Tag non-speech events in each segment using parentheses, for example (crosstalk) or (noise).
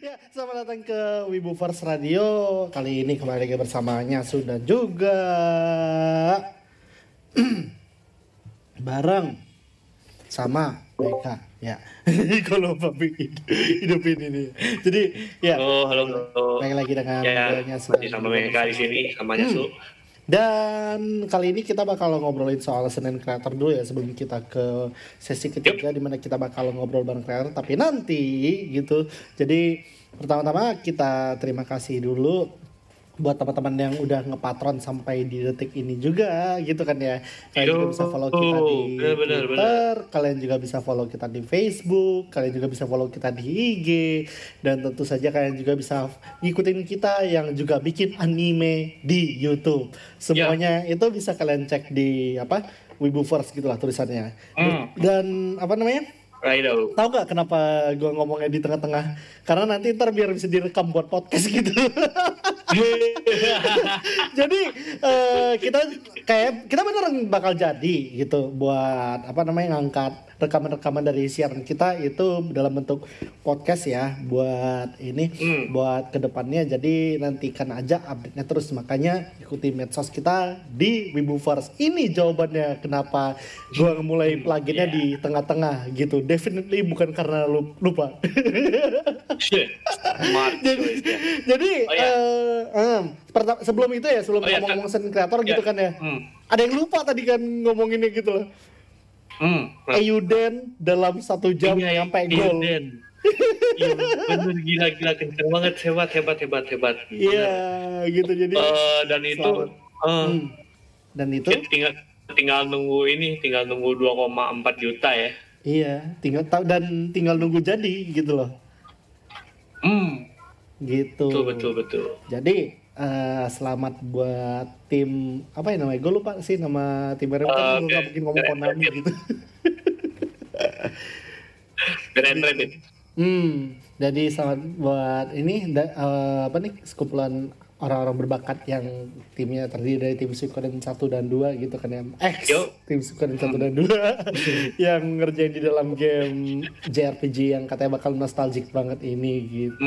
Ya, selamat datang ke Wibu First Radio. Kali ini kembali lagi bersamanya sudah juga (clears throat) bareng sama Beka ya. (laughs) Kalau Babi hidupin ini. Jadi ya. Oh, halo, halo. Baik lagi dengan ya, sama Beka di sini sama Nyasu. Hmm. Dan kali ini kita bakal ngobrolin soal Senin Creator dulu ya sebelum kita ke sesi ketiga yep. di mana kita bakal ngobrol bareng Creator tapi nanti gitu. Jadi pertama-tama kita terima kasih dulu buat teman-teman yang udah ngepatron sampai di detik ini juga gitu kan ya kalian Yo, juga bisa follow kita di bener, Twitter bener. kalian juga bisa follow kita di Facebook kalian juga bisa follow kita di IG dan tentu saja kalian juga bisa ngikutin kita yang juga bikin anime di YouTube semuanya ya. itu bisa kalian cek di apa Wibuverse gitulah tulisannya mm. dan apa namanya Rido. Tahu gak kenapa gue ngomongnya di tengah-tengah? Karena nanti ntar biar bisa direkam buat podcast gitu. (laughs) (laughs) jadi uh, kita kayak kita beneran bakal jadi gitu buat apa namanya ngangkat rekaman-rekaman dari siaran kita itu dalam bentuk podcast ya buat ini mm. buat ke depannya jadi nantikan aja update-nya terus makanya ikuti medsos kita di Wibuverse ini jawabannya kenapa gua mulai pluginnya yeah. di tengah-tengah gitu definitely bukan karena lu lupa (laughs) jadi, jadi oh, yeah. uh, uh, sebelum itu ya sebelum oh, iya, ngomong-ngomong yeah. kreator yeah. gitu kan ya mm. ada yang lupa tadi kan ngomonginnya gitu loh Hmm. Ayuden dalam satu jam iya, nyampe gol. (laughs) iya bener gila gila kenceng banget hebat hebat hebat hebat. Iya gitu jadi uh, dan itu uh, hmm. dan itu? tinggal tinggal nunggu ini tinggal nunggu 2,4 juta ya. Iya tinggal tahu dan tinggal nunggu jadi gitu loh. Hmm. Gitu. Betul betul betul. Jadi uh, selamat buat tim apa ya namanya? Gue lupa sih nama tim mereka uh, kan okay. mungkin ngomong Konami gitu. Grand Rabbit. Hmm, jadi selamat buat ini da, uh, apa nih sekumpulan orang-orang berbakat yang timnya terdiri dari tim Suikoden 1 dan 2 gitu kan ya. X Yo. tim Suikoden 1 hmm. dan 2 (laughs) yang ngerjain di dalam game JRPG yang katanya bakal nostalgic banget ini gitu.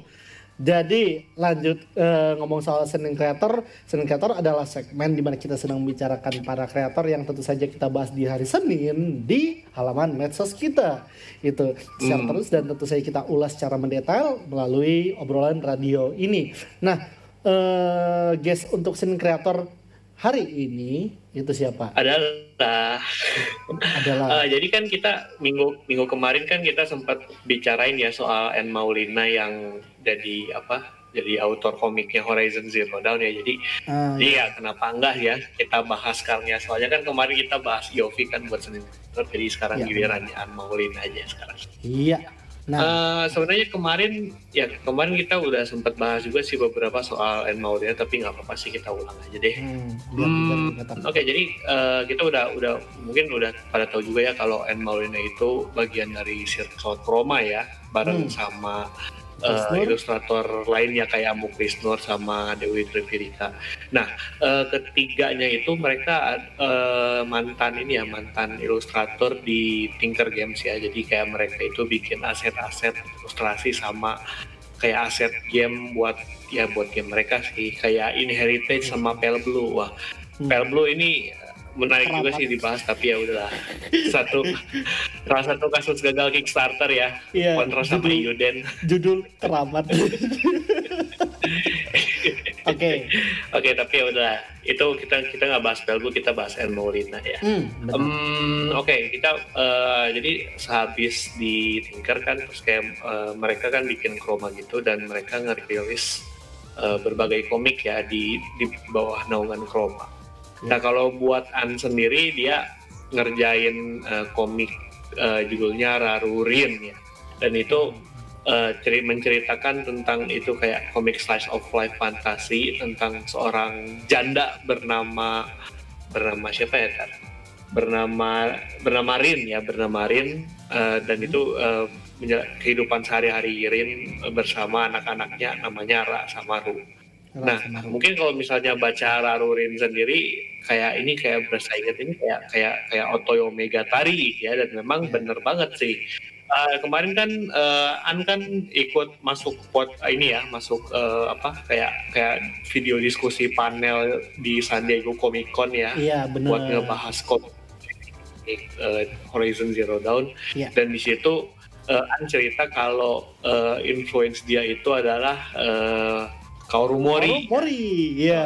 Hmm. Jadi lanjut uh, ngomong soal Senin Creator, Senin Creator adalah segmen di mana kita sedang membicarakan para kreator yang tentu saja kita bahas di hari Senin di halaman medsos kita. Itu share hmm. terus dan tentu saja kita ulas secara mendetail melalui obrolan radio ini. Nah, uh, guys untuk Senin Creator hari ini itu siapa? Adalah. Adalah. uh, jadi kan kita minggu minggu kemarin kan kita sempat bicarain ya soal N Maulina yang jadi apa? Jadi autor komiknya Horizon Zero Dawn ya. Jadi uh, iya kenapa enggak ya kita bahas sekarang ya. Soalnya kan kemarin kita bahas Yofi kan buat Senin. Jadi sekarang ya, giliran An Maulina aja sekarang. Iya. Nah, uh, sebenarnya kemarin ya kemarin kita udah sempat bahas juga sih beberapa soal N Maulina tapi nggak apa-apa sih kita ulang aja deh. Hmm, hmm, Oke, okay, jadi uh, kita udah udah mungkin udah pada tahu juga ya kalau N Maulina itu bagian dari Circle Chroma ya, bareng hmm. sama uh, ilustrator lainnya kayak Amuk Krisnur sama Dewi Trivirika. Nah, uh, ketiganya itu mereka uh, mantan ini ya mantan ilustrator di Tinker Games ya. Jadi kayak mereka itu bikin aset-aset ilustrasi sama kayak aset game buat ya buat game mereka sih kayak Inheritage sama Pale Blue. Wah, hmm. Pale Blue ini menarik Keramat. juga sih dibahas tapi ya udahlah satu salah satu kasus gagal Kickstarter ya yeah, kontra sama Yuden judul keramat (laughs) Oke. Oke, tapi ya udah itu kita kita nggak bahas Belgu, kita bahas El Molina ya. Hmm, um, Oke, okay, kita uh, jadi sehabis di Tinker kan terus kayak uh, mereka kan bikin chroma gitu dan mereka ngerilis uh, berbagai komik ya di di bawah naungan chroma. Nah kalau buat An sendiri dia ngerjain uh, komik uh, judulnya Rarurin ya, dan itu uh, menceritakan tentang itu kayak komik slice of life fantasi tentang seorang janda bernama bernama siapa ya Tar? Bernama bernama Rin ya bernama Rin uh, dan itu uh, kehidupan sehari-hari Rin bersama anak-anaknya namanya Ra sama Ru. Nah, mungkin kalau misalnya baca Rarurin sendiri kayak ini kayak berasa ingat ini kayak kayak kayak Otoyo Megatari ya dan memang yeah. bener banget sih uh, kemarin kan uh, An kan ikut masuk pot uh, ini ya, masuk uh, apa kayak kayak video diskusi panel di San Diego Comic Con ya. Iya benar. Buat ngebahas kok uh, Horizon Zero Dawn. Iya. Dan di situ uh, An cerita kalau uh, influence dia itu adalah uh, Kaoru Mori. Kaoru Mori, iya.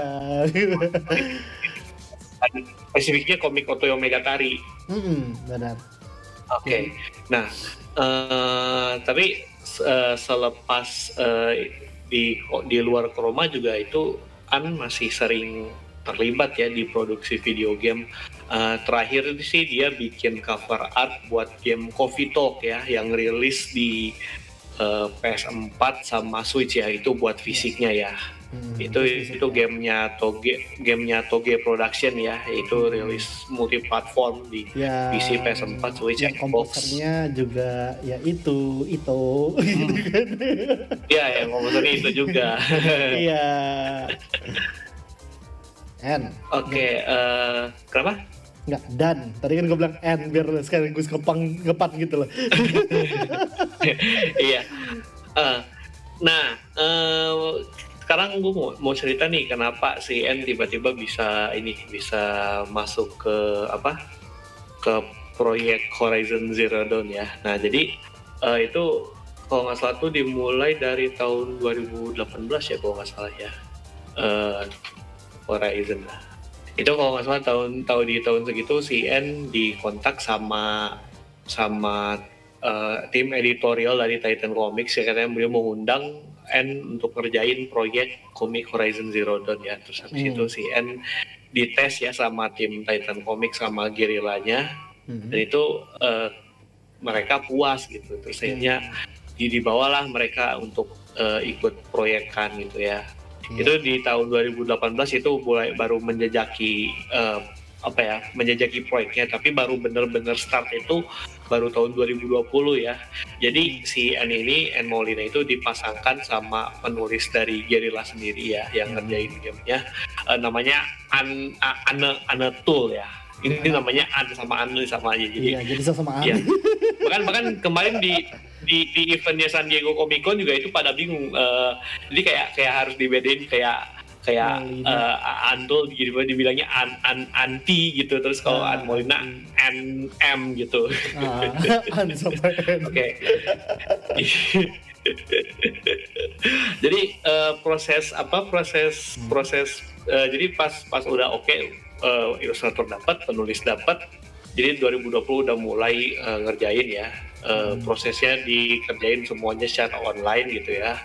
spesifiknya komik Otoyo Megatari. Hmm, benar. Oke. Okay. Nah, uh, tapi uh, selepas uh, di di luar Chroma juga itu An masih sering terlibat ya di produksi video game. Uh, terakhir sih dia bikin cover art buat game Coffee Talk ya yang rilis di uh, PS4 sama Switch ya itu buat fisiknya ya. Hmm, itu itu gamenya Toge gamenya Toge Production ya itu rilis multi platform di ya, PC PS4 Switch yang komposernya juga ya itu itu hmm. (laughs) ya yang komposernya itu juga. (laughs) Iya. (laughs) N oke okay, uh, eh, kenapa Enggak, dan. Tadi kan gue bilang N, biar sekarang gue kepang, kepat gitu loh. (laughs) iya. Uh, nah, uh, sekarang gue mau, mau cerita nih kenapa si N tiba-tiba bisa ini bisa masuk ke apa ke proyek Horizon Zero Dawn ya. Nah jadi uh, itu kalau nggak salah tuh dimulai dari tahun 2018 ya kalau nggak salah ya uh, Horizon lah. Itu kalau nggak salah tahun tahun di tahun segitu si N dikontak sama sama uh, tim editorial dari Titan Comics ya katanya beliau mengundang N untuk ngerjain proyek komik Horizon Zero Dawn ya terus habis hmm. itu si N dites ya sama tim Titan Comics sama gerillanya hmm. dan itu uh, mereka puas gitu terus akhirnya hmm. dibawalah mereka untuk uh, ikut proyekan gitu ya hmm. itu di tahun 2018 itu mulai baru menjejaki uh, apa ya menjajaki proyeknya tapi baru bener-bener start itu baru tahun 2020 ya jadi si N ini N Molina itu dipasangkan sama penulis dari Gerilla sendiri ya yang hmm. ngerjain gamenya uh, namanya An Ane Ane Tool ya ini namanya An sama Anu sama aja jadi iya, jadi sama An ya. bahkan bahkan kemarin di di di eventnya San Diego Comic Con juga itu pada bingung uh, jadi kayak kayak harus dibedain kayak kayak uh, Andol gitu dibilangnya an, an anti gitu terus kalau uh, An Molina N M gitu. (laughs) Uh, Oke. (laughs) jadi uh, proses apa proses hmm. proses uh, jadi pas pas udah oke okay, uh, ilustrator dapat penulis dapat jadi 2020 udah mulai uh, ngerjain ya uh, prosesnya dikerjain semuanya secara online gitu ya.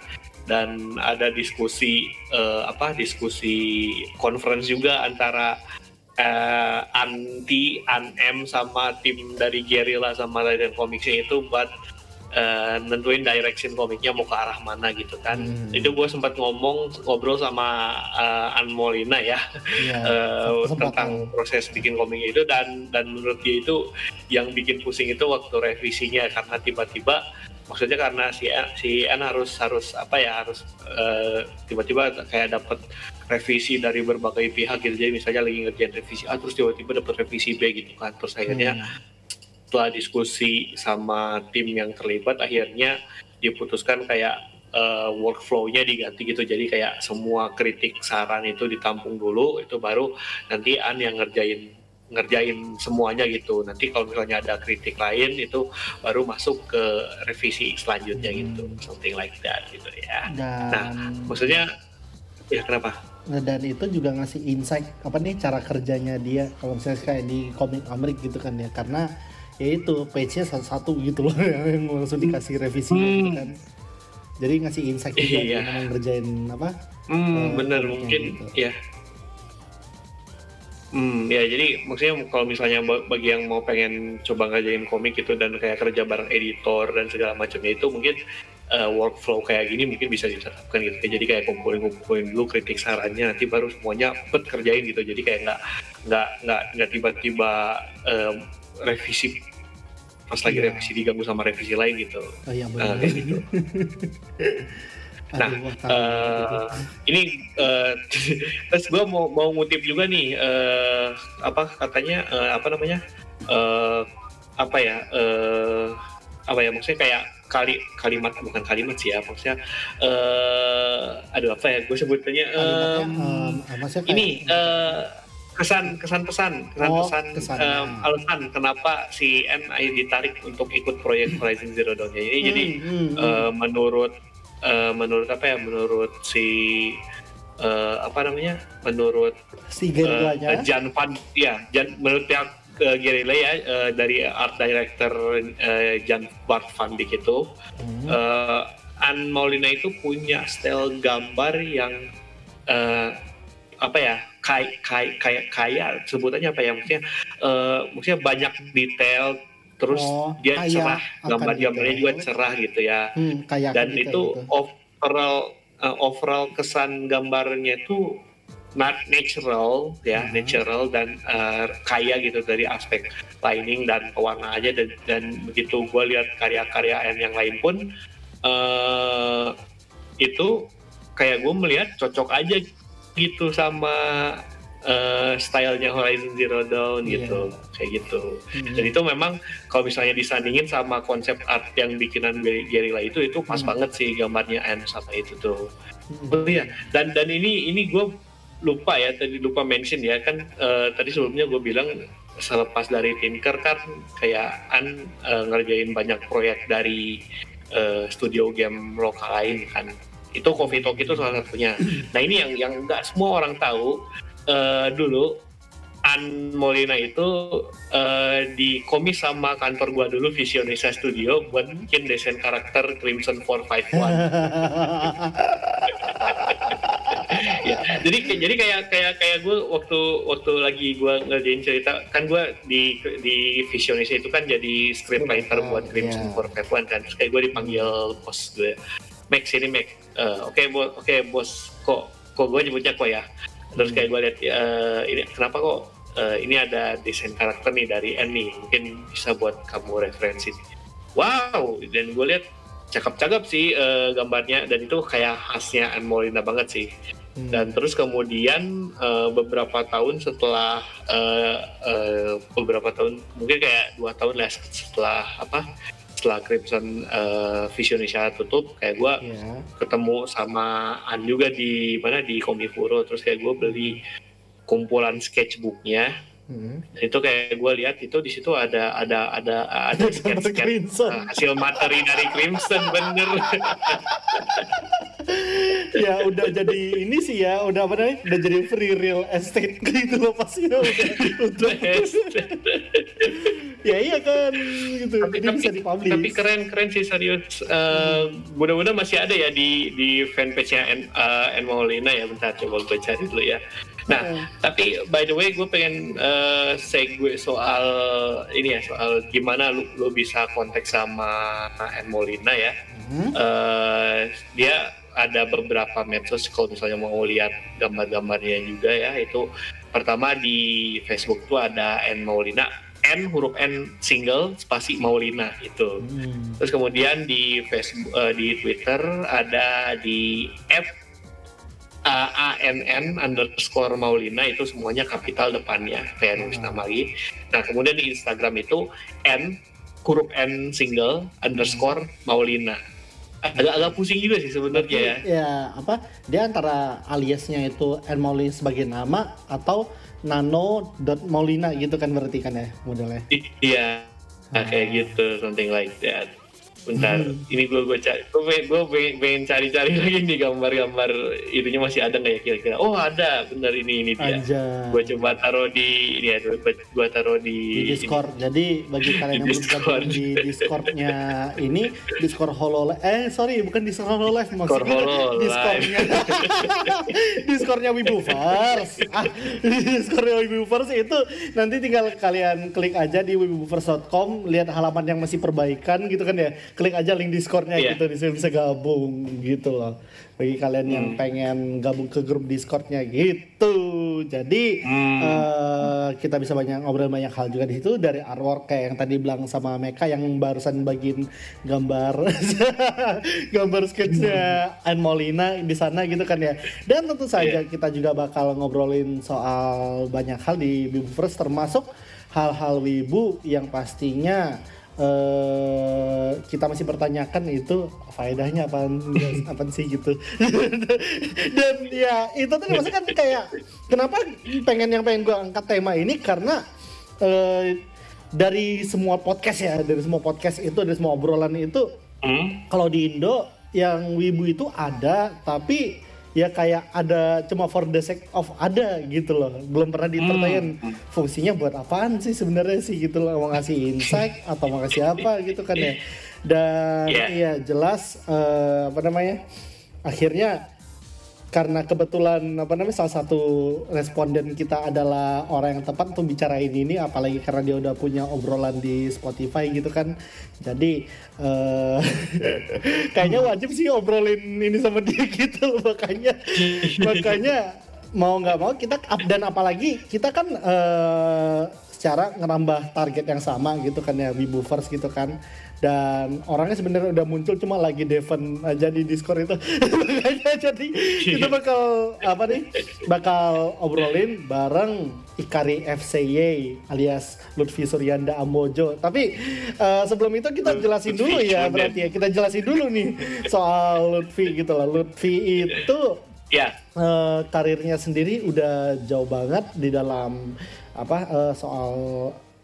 Dan ada diskusi uh, apa diskusi conference juga antara uh, anti anem sama tim dari Gerilla sama Titan Comicsnya itu buat uh, nentuin direction komiknya mau ke arah mana gitu kan. Hmm. itu gue sempat ngomong ngobrol sama uh, An Molina ya. (laughs) Yeah, uh, tentang proses bikin komiknya itu dan dan menurut dia itu yang bikin pusing itu waktu revisinya karena tiba-tiba maksudnya karena si si N harus harus apa ya harus uh, tiba-tiba kayak dapat revisi dari berbagai pihak gitu. Jadi misalnya lagi ngerjain revisi A terus tiba-tiba dapat revisi B gitu kan. Terus akhirnya hmm. Setelah diskusi sama tim yang terlibat akhirnya diputuskan kayak uh, workflow-nya diganti gitu jadi kayak semua kritik saran itu ditampung dulu itu baru nanti An yang ngerjain ngerjain semuanya gitu. Nanti kalau misalnya ada kritik lain itu baru masuk ke revisi selanjutnya hmm. gitu, something like that gitu ya. Dan, nah, maksudnya ya kenapa? Nah, dan itu juga ngasih insight apa nih cara kerjanya dia kalau misalnya kayak di komik Amerik gitu kan ya karena ya itu page-nya satu-satu gitu loh (laughs) yang langsung dikasih revisi gitu hmm. gitu kan jadi ngasih insight juga iya. ngerjain apa hmm, uh, bener mungkin gitu. ya Hmm, ya jadi maksudnya kalau misalnya bagi yang mau pengen coba ngajain komik itu dan kayak kerja bareng editor dan segala macamnya itu mungkin uh, workflow kayak gini mungkin bisa diterapkan gitu. Jadi kayak kumpulin-kumpulin dulu kritik sarannya nanti baru semuanya pet kerjain gitu. Jadi kayak nggak nggak nggak nggak tiba-tiba um, revisi pas lagi iya. revisi diganggu sama revisi lain gitu. Oh, iya, benar. Uh, kayak gitu. (laughs) Nah, uh, ini uh, (laughs) terus gue mau mau ngutip juga nih uh, apa katanya uh, apa namanya uh, apa ya uh, apa ya maksudnya kayak kali kalimat bukan kalimat sih ya maksudnya uh, aduh apa ya gue sebutnya um, um, ini uh, kesan kesan pesan kesan oh, pesan um, alasan kenapa si N akhirnya ditarik untuk ikut proyek Horizon Zero Dawn ini hmm, jadi hmm, uh, menurut uh, menurut apa ya menurut si uh, apa namanya menurut si uh, Jan Van ya Jan menurut pihak uh, Guerrilla ya uh, dari art director uh, Jan Bart Van Dijk itu hmm. uh, An Maulina itu punya style gambar yang uh, apa ya kayak kayak kayak kaya sebutannya apa ya maksudnya uh, maksudnya banyak detail terus oh, dia cerah gambar gambarnya juga cerah gitu ya hmm, dan gitu, itu gitu. overall uh, overall kesan gambarnya itu not natural ya hmm. natural dan uh, kaya gitu dari aspek lining dan pewarna aja dan, dan begitu gue lihat karya-karya yang lain pun uh, itu kayak gue melihat cocok aja gitu sama uh, stylenya Horizon Zero Dawn yeah. gitu kayak gitu hmm. dan itu memang kalau misalnya disandingin sama konsep art yang bikinan Gerilla itu itu pas hmm. banget sih gambarnya N sama itu tuh hmm. oh iya dan dan ini ini gue lupa ya tadi lupa mention ya kan uh, tadi sebelumnya gue bilang selepas dari Tinker kan kayak an uh, ngerjain banyak proyek dari uh, studio game lokal lain kan itu Coffee Talk itu salah satunya nah ini yang yang nggak semua orang tahu uh, dulu An Molina itu uh, di komis sama kantor gua dulu Visionisa Studio buat bikin desain karakter Crimson 451. (laughs) ya, jadi jadi kayak kayak kayak gue waktu waktu lagi gue ngerjain cerita kan gue di di Visionis itu kan jadi scriptwriter uh, buat Crimson yeah. for One kan terus kayak gue dipanggil bos gue Max ini Max uh, oke okay, bos oke okay, bos kok kok gue nyebutnya kok ya. Terus kayak gue lihat uh, ini kenapa kok uh, ini ada desain karakter nih dari Annie? Mungkin bisa buat kamu referensi. Wow! Dan gue lihat cakep-cakep sih uh, gambarnya. Dan itu kayak khasnya Anne Molina banget sih. Hmm. Dan terus kemudian uh, beberapa tahun setelah uh, uh, beberapa tahun mungkin kayak dua tahun lah setelah apa setelah Crimson uh, Visionisha tutup kayak gue yeah. ketemu sama An juga di mana di Komifuro terus kayak gue beli kumpulan sketchbooknya Hmm. itu kayak gue lihat itu di situ ada ada ada ada (laughs) sketch uh, hasil materi dari Crimson bener. (laughs) Ya udah jadi ini sih ya udah apa namanya udah jadi free real estate gitu loh pasti ya udah udah (laughs) ya iya kan gitu. Tapi, jadi tapi, bisa dipublish. tapi keren keren sih serius. Uh, hmm. mudah-mudahan masih ada ya di di fanpage nya En, uh, En Maulina ya. Bentar coba gue cari dulu ya. Nah hmm. tapi by the way gue pengen uh, segue soal ini ya soal gimana lu, lu bisa kontak sama En Maulina ya hmm. uh, dia ada beberapa medsos kalau misalnya mau lihat gambar-gambarnya juga ya itu pertama di Facebook tuh ada N Maulina N huruf N single spasi Maulina itu hmm. terus kemudian di Facebook uh, di Twitter ada di F A N N underscore Maulina itu semuanya kapital depannya nulis hmm. nama lagi nah kemudian di Instagram itu N huruf N single underscore Maulina agak-agak pusing juga sih sebenarnya ya. Ya apa dia antara aliasnya itu N Maulina sebagai nama atau Nano dot Maulina gitu kan berarti kan ya modelnya. Iya, nah, kayak gitu something like that bentar hmm. ini gue gue cari. Gue gue pengen, pengen cari-cari (laughs) lagi nih gambar-gambar itunya masih ada nggak ya kira-kira? Oh ada. Benar ini ini dia. Gue coba taruh di ini ya gue taruh di, di Discord. Ini. jadi bagi (laughs) kalian yang belum gabung di Discordnya ini Discord Hololive eh sorry bukan Discord Hololive maksudnya. Discord Discordnya. (laughs) Discordnya Wibufers ah, Discordnya Wibufers itu nanti tinggal kalian klik aja di wibufers.com lihat halaman yang masih perbaikan gitu kan ya klik aja link Discordnya yeah. gitu bisa bisa gabung gitu loh bagi kalian hmm. yang pengen gabung ke grup Discordnya gitu jadi hmm. uh, kita bisa banyak ngobrol banyak hal juga di situ dari artwork kayak yang tadi bilang sama Meka yang barusan bagiin gambar (laughs) gambar sketsnya hmm. Anne Molina di sana gitu kan ya dan tentu saja yeah. kita juga bakal ngobrolin soal banyak hal di Wibu First termasuk hal-hal wibu yang pastinya uh, kita masih pertanyakan itu faedahnya apa (laughs) apa sih gitu (laughs) dan ya itu tuh maksudnya kan kayak kenapa pengen yang pengen gue angkat tema ini karena uh, dari semua podcast ya dari semua podcast itu dari semua obrolan itu hmm? kalau di Indo yang wibu itu ada tapi ya kayak ada cuma for the sake of ada gitu loh. Belum pernah dipertanyakan hmm. fungsinya buat apaan sih sebenarnya sih gitu loh? Mau ngasih insight atau mau ngasih apa gitu kan ya? Dan yeah. ya jelas uh, apa namanya? Akhirnya karena kebetulan apa namanya salah satu responden kita adalah orang yang tepat untuk bicarain ini apalagi karena dia udah punya obrolan di Spotify gitu kan. Jadi uh, (laughs) kayaknya wajib sih obrolin ini sama dia (laughs) gitu. Makanya makanya mau nggak mau kita up dan apalagi kita kan uh, secara ngerambah target yang sama gitu kan ya Wiboovers gitu kan dan orangnya sebenarnya udah muncul cuma lagi Devon aja di Discord itu. (laughs) Jadi kita bakal apa nih? Bakal obrolin bareng Ikari FCY alias Lutfi Suryanda Amojo. Tapi uh, sebelum itu kita jelasin dulu ya berarti ya. Kita jelasin dulu nih soal Lutfi gitu lah Lutfi itu ya. yeah. uh, karirnya sendiri udah jauh banget di dalam apa uh, soal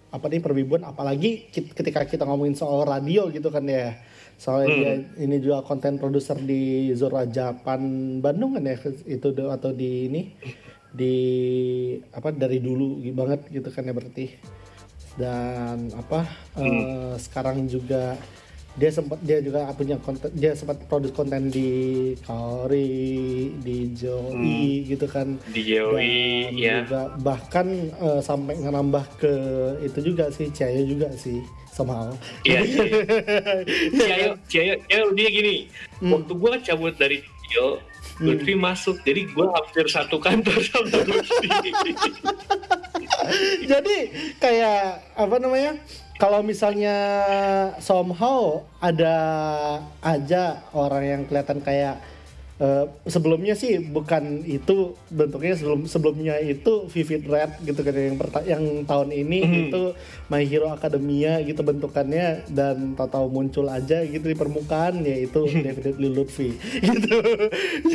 apa nih perwibuan apalagi ketika kita ngomongin soal radio gitu kan ya soalnya hmm. dia ini juga konten produser di Zora Japan Bandung kan ya itu atau di ini di apa dari dulu banget gitu kan ya berarti dan apa hmm. uh, sekarang juga dia sempat dia juga punya konten dia sempat produce konten di Kaori di Joey hmm. gitu kan di Joey ya juga bahkan uh, sampai ngerambah ke itu juga sih Cayo juga sih somehow iya (laughs) Cayo Cayo dia gini hmm. waktu gua cabut dari Cayo Lutfi hmm. masuk jadi gua hampir satu kantor sama Lutfi (laughs) jadi kayak apa namanya kalau misalnya somehow ada aja orang yang kelihatan kayak uh, sebelumnya sih bukan itu bentuknya sebelum sebelumnya itu Vivid Red gitu kan yang yang tahun ini mm. itu My Hero Academia gitu bentukannya dan tahu-tahu muncul aja gitu di permukaan yaitu (laughs) definitely Lutfi (laughs) gitu.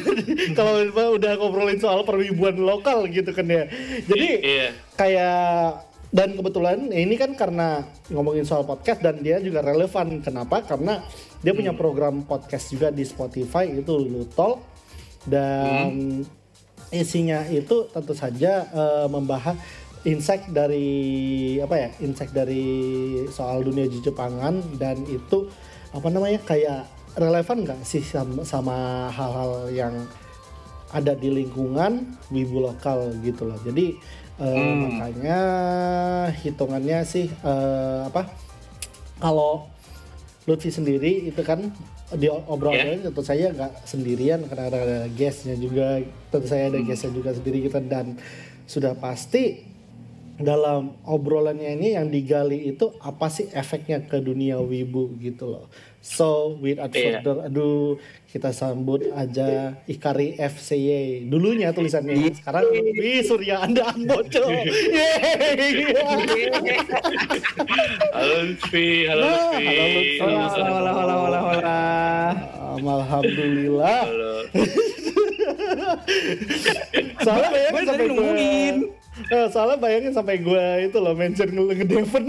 Jadi kalau udah ngobrolin soal perwibuan lokal gitu kan ya. Jadi yeah. kayak dan kebetulan ini kan karena ngomongin soal podcast dan dia juga relevan. Kenapa? Karena dia hmm. punya program podcast juga di Spotify itu Lutol dan hmm. isinya itu tentu saja uh, membahas insight dari apa ya insight dari soal dunia Jepangan. Dan itu apa namanya kayak relevan nggak sih sama hal-hal yang ada di lingkungan wibu lokal gitu loh. Jadi Uh, hmm. Makanya hitungannya sih uh, apa? Kalau Lutfi sendiri itu kan di obrolan yeah. tentu saya nggak sendirian karena ada guestnya juga tentu saya ada hmm. guestnya juga sendiri kita dan sudah pasti dalam obrolannya ini yang digali itu apa sih efeknya ke dunia wibu gitu loh. So without yeah. further ado kita sambut aja Ikari FCY dulunya tulisannya iya. sekarang Wi Surya Anda Amboco. (laughs) halo Lutfi, halo Lutfi. Halo. Halo halo halo halo halo. Alhamdulillah. Halo. (laughs) Soalnya bayangin sampai ngomongin. Uh, soalnya bayangin sampai gue itu loh mention ngedevon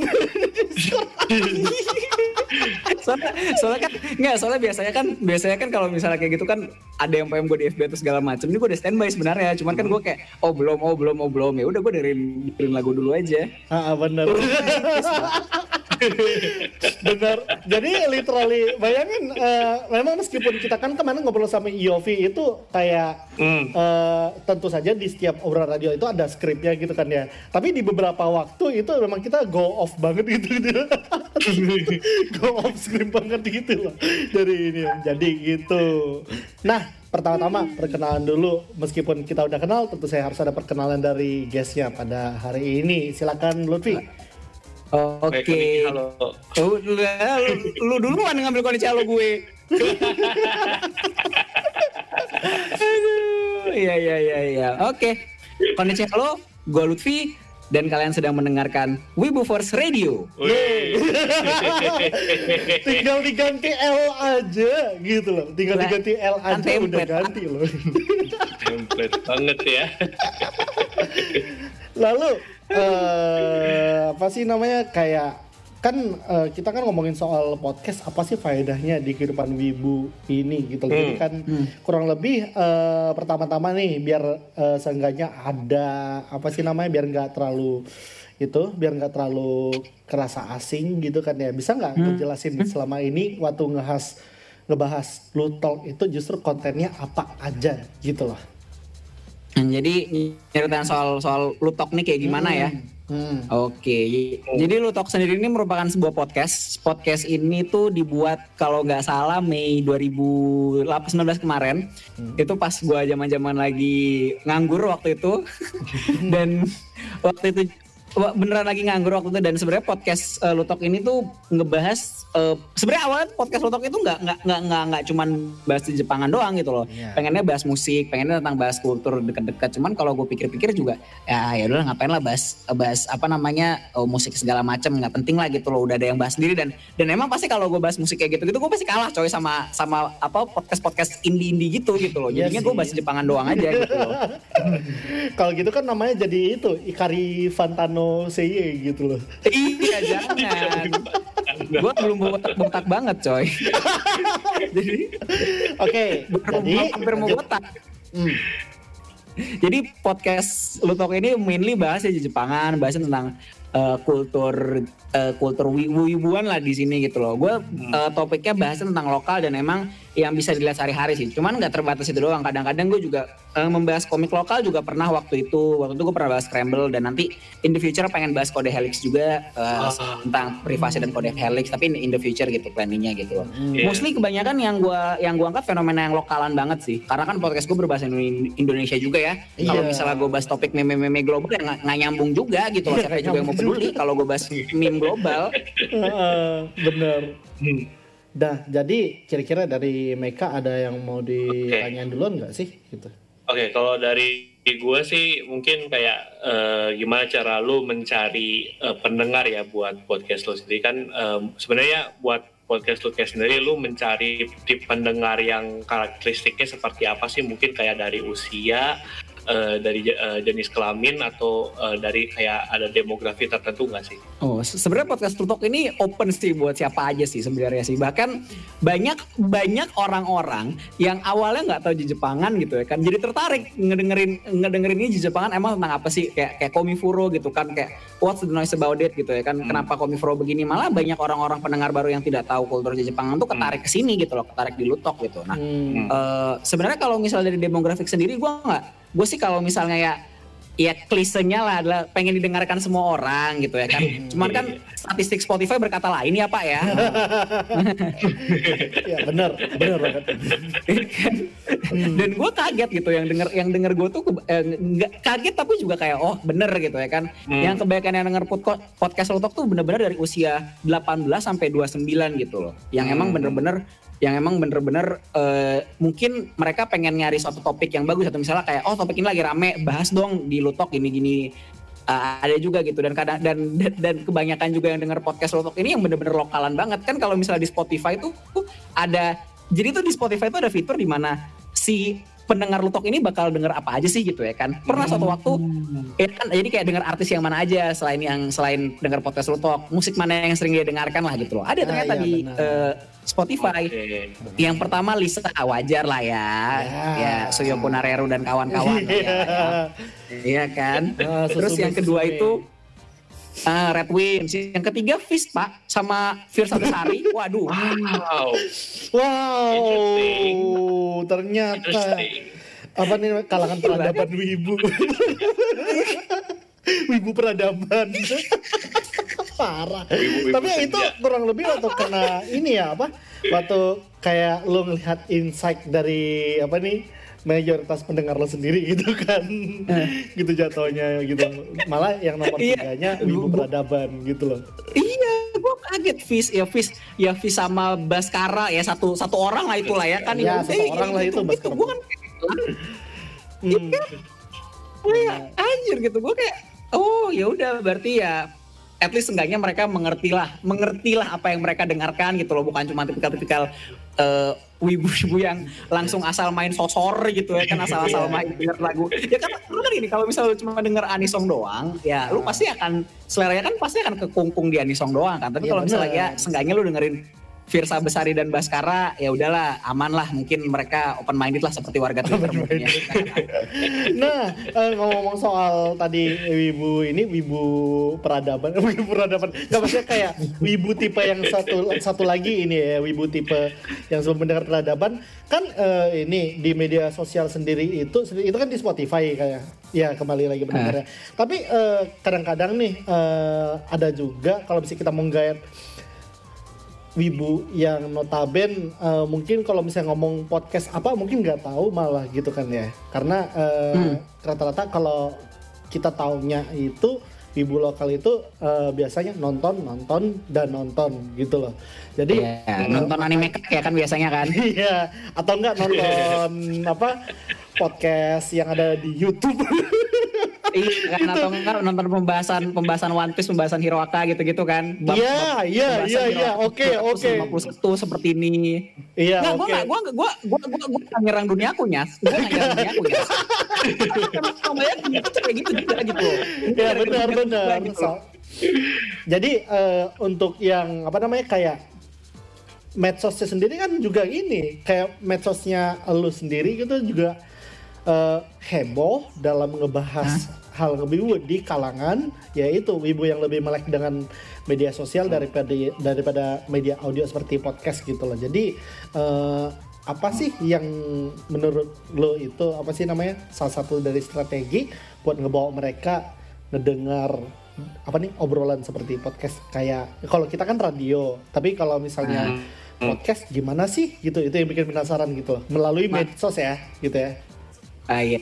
soalnya, soalnya kan nggak soalnya biasanya kan biasanya kan kalau misalnya kayak gitu kan ada yang pengen gue di FB atau segala macem ini gue udah standby sebenarnya. Cuman kan gue kayak oh belum oh belum oh belum. Ya udah gue dengerin dengerin lagu dulu aja. Ah benar (laughs) (laughs) Benar. Jadi literally bayangin uh, memang meskipun kita kan kemarin ngobrol sama Iovi itu kayak mm. uh, tentu saja di setiap obrolan radio itu ada skripnya gitu kan ya. Tapi di beberapa waktu itu memang kita go off banget gitu. gitu. (laughs) go off script banget gitu loh. Dari ini. Jadi gitu. Nah, pertama-tama perkenalan dulu meskipun kita udah kenal tentu saya harus ada perkenalan dari guestnya pada hari ini silakan Lutfi Oke. Okay. Halo. Oh, lu, lu duluan ngambil kondisi halo gue. Aduh, iya iya iya iya. Oke. Okay. Kondisi halo, gue Lutfi. dan kalian sedang mendengarkan Wibu Force Radio. Tinggal diganti L aja gitu loh. Tinggal nah, diganti L kan aja udah ganti loh. template banget ya. Lalu uh, apa sih namanya kayak kan uh, kita kan ngomongin soal podcast apa sih faedahnya di kehidupan wibu ini gitu hmm. jadi kan hmm. kurang lebih uh, pertama-tama nih biar uh, seenggaknya ada apa sih namanya biar nggak terlalu itu biar nggak terlalu kerasa asing gitu kan ya bisa nggak hmm. jelasin hmm. selama ini waktu ngehas ngebahas lu talk itu justru kontennya apa aja gitu loh jadi nyeritain soal soal lutok nih kayak gimana ya? hmm. ya Hmm. Oke, okay. jadi Lutok sendiri ini merupakan sebuah podcast. Podcast ini tuh dibuat kalau nggak salah Mei 2019 kemarin. Hmm. Itu pas gua zaman-zaman lagi nganggur waktu itu. (laughs) Dan waktu itu beneran lagi nganggur waktu itu dan sebenarnya podcast uh, Lutok ini tuh ngebahas uh, sebenarnya awalnya podcast Lutok itu nggak nggak nggak nggak nggak cuman bahas di Jepangan doang gitu loh. Yeah. Pengennya bahas musik, pengennya tentang bahas kultur dekat-dekat. Cuman kalau gue pikir-pikir juga ya ya udah ngapain lah bahas bahas apa namanya uh, musik segala macam nggak penting lah gitu loh. Udah ada yang bahas sendiri dan dan emang pasti kalau gue bahas musik kayak gitu gitu gue pasti kalah coy sama sama apa podcast podcast indie indie gitu gitu loh. Iya Jadinya gue bahas Jepangan doang aja gitu loh. (laughs) kalau gitu kan namanya jadi itu Ikari Fantano Seye gitu loh. Iya jangan. gue belum botak, banget coy. jadi oke. Okay, jadi hampir mau botak. Hmm. Jadi podcast Lutok ini mainly bahas ya Jepangan, bahas tentang uh, kultur uh, kultur wibuan lah di sini gitu loh. Gue uh, topiknya bahas tentang lokal dan emang yang bisa dilihat sehari-hari sih. Cuman nggak terbatas itu doang. Kadang-kadang gue juga uh, membahas komik lokal juga pernah waktu itu. Waktu itu gue pernah bahas Scramble dan nanti in the future pengen bahas kode Helix juga uh, oh. tentang privasi dan kode Helix. Tapi in the future gitu planningnya gitu loh. Yeah. Mostly kebanyakan yang gue yang gue angkat fenomena yang lokalan banget sih. Karena kan podcast gue berbahasa Indonesia juga ya. Yeah. Kalau misalnya gue bahas topik meme-meme global ya nggak nyambung juga gitu loh. Siapa juga yang mau peduli (laughs) kalau gue bahas meme global. uh, bener. Hmm. Dah, jadi kira-kira dari Meka ada yang mau ditanyain okay. duluan nggak sih? Gitu. Oke, okay, kalau dari gue sih mungkin kayak uh, gimana cara lu mencari uh, pendengar ya buat podcast lu sendiri kan um, sebenarnya buat podcast lu kayak sendiri lu mencari tip pendengar yang karakteristiknya seperti apa sih mungkin kayak dari usia uh, dari uh, jenis kelamin atau uh, dari kayak ada demografi tertentu nggak sih? Oh, sebenarnya podcast Tutok ini open sih buat siapa aja sih sebenarnya sih. Bahkan banyak banyak orang-orang yang awalnya nggak tahu Jepangan gitu ya kan, jadi tertarik ngedengerin ngedengerin ini Jepangan emang tentang apa sih? Kayak kayak Komifuro gitu kan, kayak what's the noise about it gitu ya kan. Hmm. Kenapa Komifuro begini? Malah banyak orang-orang pendengar baru yang tidak tahu kultur Jepangan tuh ketarik hmm. ke sini gitu loh, ketarik di Lutok gitu. Nah, hmm. uh, sebenarnya kalau misalnya dari demografik sendiri gue nggak gue sih kalau misalnya ya ya klisenya lah adalah pengen didengarkan semua orang gitu ya kan. (laughs) Cuman kan statistik Spotify berkata lain ya Pak ya. (laughs) ya benar, benar banget. Dan gue kaget gitu yang denger yang denger gue tuh eh, kaget tapi juga kayak oh bener gitu ya kan. Hmm. Yang kebanyakan yang denger podcast Lotok tuh bener-bener dari usia 18 sampai 29 gitu loh. Yang emang hmm. bener-bener yang emang bener-bener uh, mungkin mereka pengen nyari suatu topik yang bagus atau misalnya kayak oh topik ini lagi rame bahas dong di Lutok gini-gini. Uh, ada juga gitu. Dan kadang dan, dan kebanyakan juga yang denger podcast Lutok ini yang bener-bener lokalan banget. Kan kalau misalnya di Spotify tuh ada jadi tuh di Spotify itu ada fitur di mana si pendengar Lutok ini bakal denger apa aja sih gitu ya kan. Pernah suatu waktu hmm. ya kan jadi kayak denger artis yang mana aja selain yang selain denger podcast Lutok, musik mana yang sering dia dengarkan lah gitu loh. Ada ah, ternyata ah, iya, di uh, Spotify. Okay. Yang pertama Lisa wajar lah ya. Ya, ya Suyo Punareru dan kawan-kawan ya. (laughs) Iya kan? Uh, Terus yang kedua itu uh, Red Wings. Yang ketiga Fist Pak sama Firsa Besari. Waduh. Wow. Wow. Ternyata apa nih kalangan peradaban wibu. (laughs) wibu peradaban. Parah. Wibu, wibu Tapi senja. itu kurang lebih waktu kena ini ya apa? Waktu kayak lo ngelihat insight dari apa nih? mayoritas pendengar lo sendiri gitu kan eh. gitu jatuhnya gitu malah yang nomor tiganya ibu peradaban gitu loh iya gue kaget Fis. Ya Fis ya Fis sama Baskara ya satu satu orang lah itulah ya kan ya, satu eh, orang lah itu, itu Baskara. Gue kan hmm. iya gue ya anjir gitu. Gue kayak oh ya udah berarti ya at least enggaknya mereka mengertilah mengertilah apa yang mereka dengarkan gitu loh. Bukan cuma tipikal-tipikal uh, wibu-wibu yang langsung asal main sosor gitu ya kan asal-asal iya. main denger lagu. Ya kan lu kan ini kalau misalnya cuma denger anisong doang ya lu pasti akan seleranya kan pasti akan kekungkung di anisong doang kan. Tapi ya, kalau misalnya ya seenggaknya lu dengerin Firsa Besari dan Baskara ya udahlah aman lah. Mungkin mereka open minded lah seperti warga Twitter nah uh, ngomong-ngomong soal tadi wibu ini wibu peradaban (laughs) wibu peradaban. Nggak maksudnya kayak wibu tipe yang satu satu lagi ini ya wibu tipe yang sebelum mendengar peradaban. Kan uh, ini di media sosial sendiri itu itu kan di Spotify kayak. Ya kembali lagi benar uh. tapi kadang kadang-kadang nih uh, ada juga kalau bisa kita menggait wibu yang notaben uh, mungkin kalau misalnya ngomong podcast apa mungkin nggak tahu malah gitu kan ya. Karena uh, hmm. rata-rata kalau kita taunya itu wibu lokal itu uh, biasanya nonton nonton dan nonton gitu loh. Jadi yeah, nonton anime (laughs) ya kan biasanya kan. Iya atau enggak nonton (laughs) apa podcast yang ada di YouTube (laughs) iya kan atau enggak nonton pembahasan pembahasan One Piece, pembahasan Hiroaka gitu-gitu kan. Iya, iya, iya, iya. Oke, oke. 51 seperti ini. Iya, oke. Gua gua gua gua gua gua gua nyerang dunia aku nyas. Gua nyerang dunia aku nyas. (laughs) Karena kayak gitu juga gitu. Iya, benar benar. Gitu. Jadi uh, untuk yang apa namanya kayak medsosnya sendiri kan juga ini kayak medsosnya lu sendiri gitu juga uh, heboh dalam ngebahas Hah? hal wibu di kalangan yaitu wibu yang lebih melek dengan media sosial daripada daripada media audio seperti podcast gitu loh. Jadi uh, apa sih yang menurut lo itu apa sih namanya salah satu dari strategi buat ngebawa mereka ngedengar apa nih obrolan seperti podcast kayak kalau kita kan radio tapi kalau misalnya hmm. podcast gimana sih gitu itu yang bikin penasaran gitu melalui medsos ya gitu ya ah iya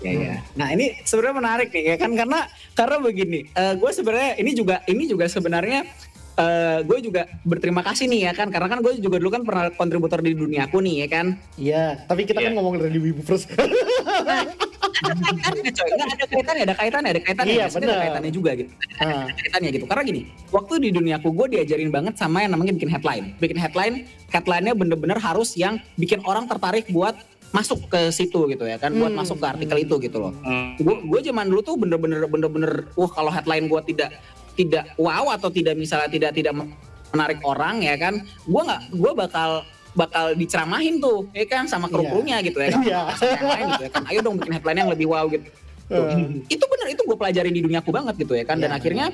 Ya, ya. Nah ini sebenarnya menarik nih ya kan karena karena begini, uh, gue sebenarnya ini juga ini juga sebenarnya uh, gue juga berterima kasih nih ya kan karena kan gue juga dulu kan pernah kontributor di dunia aku nih ya kan. Iya, tapi kita yeah. kan iya. ngomong dari Wibu first. nah, ada coy, nggak ada kaitannya, ada kaitannya, ada kaitannya, iya, benar. ada kaitannya juga gitu. Ada, ada kaitannya gitu. Karena gini, waktu di dunia aku gue diajarin banget sama yang namanya bikin headline. Bikin headline, headline-nya bener-bener harus yang bikin orang tertarik buat masuk ke situ gitu ya kan buat hmm. masuk ke artikel itu gitu loh. Gue hmm. gue zaman dulu tuh bener-bener bener-bener wah kalau headline gue tidak tidak wow atau tidak misalnya tidak tidak menarik orang ya kan, gue nggak gue bakal bakal diceramahin tuh ya kan sama kru-krunya yeah. gitu ya kan. Yeah. yang lain gitu ya kan. Ayo dong bikin headline yang lebih wow gitu. Uh. Itu bener itu gue pelajarin di dunia aku banget gitu ya kan dan yeah.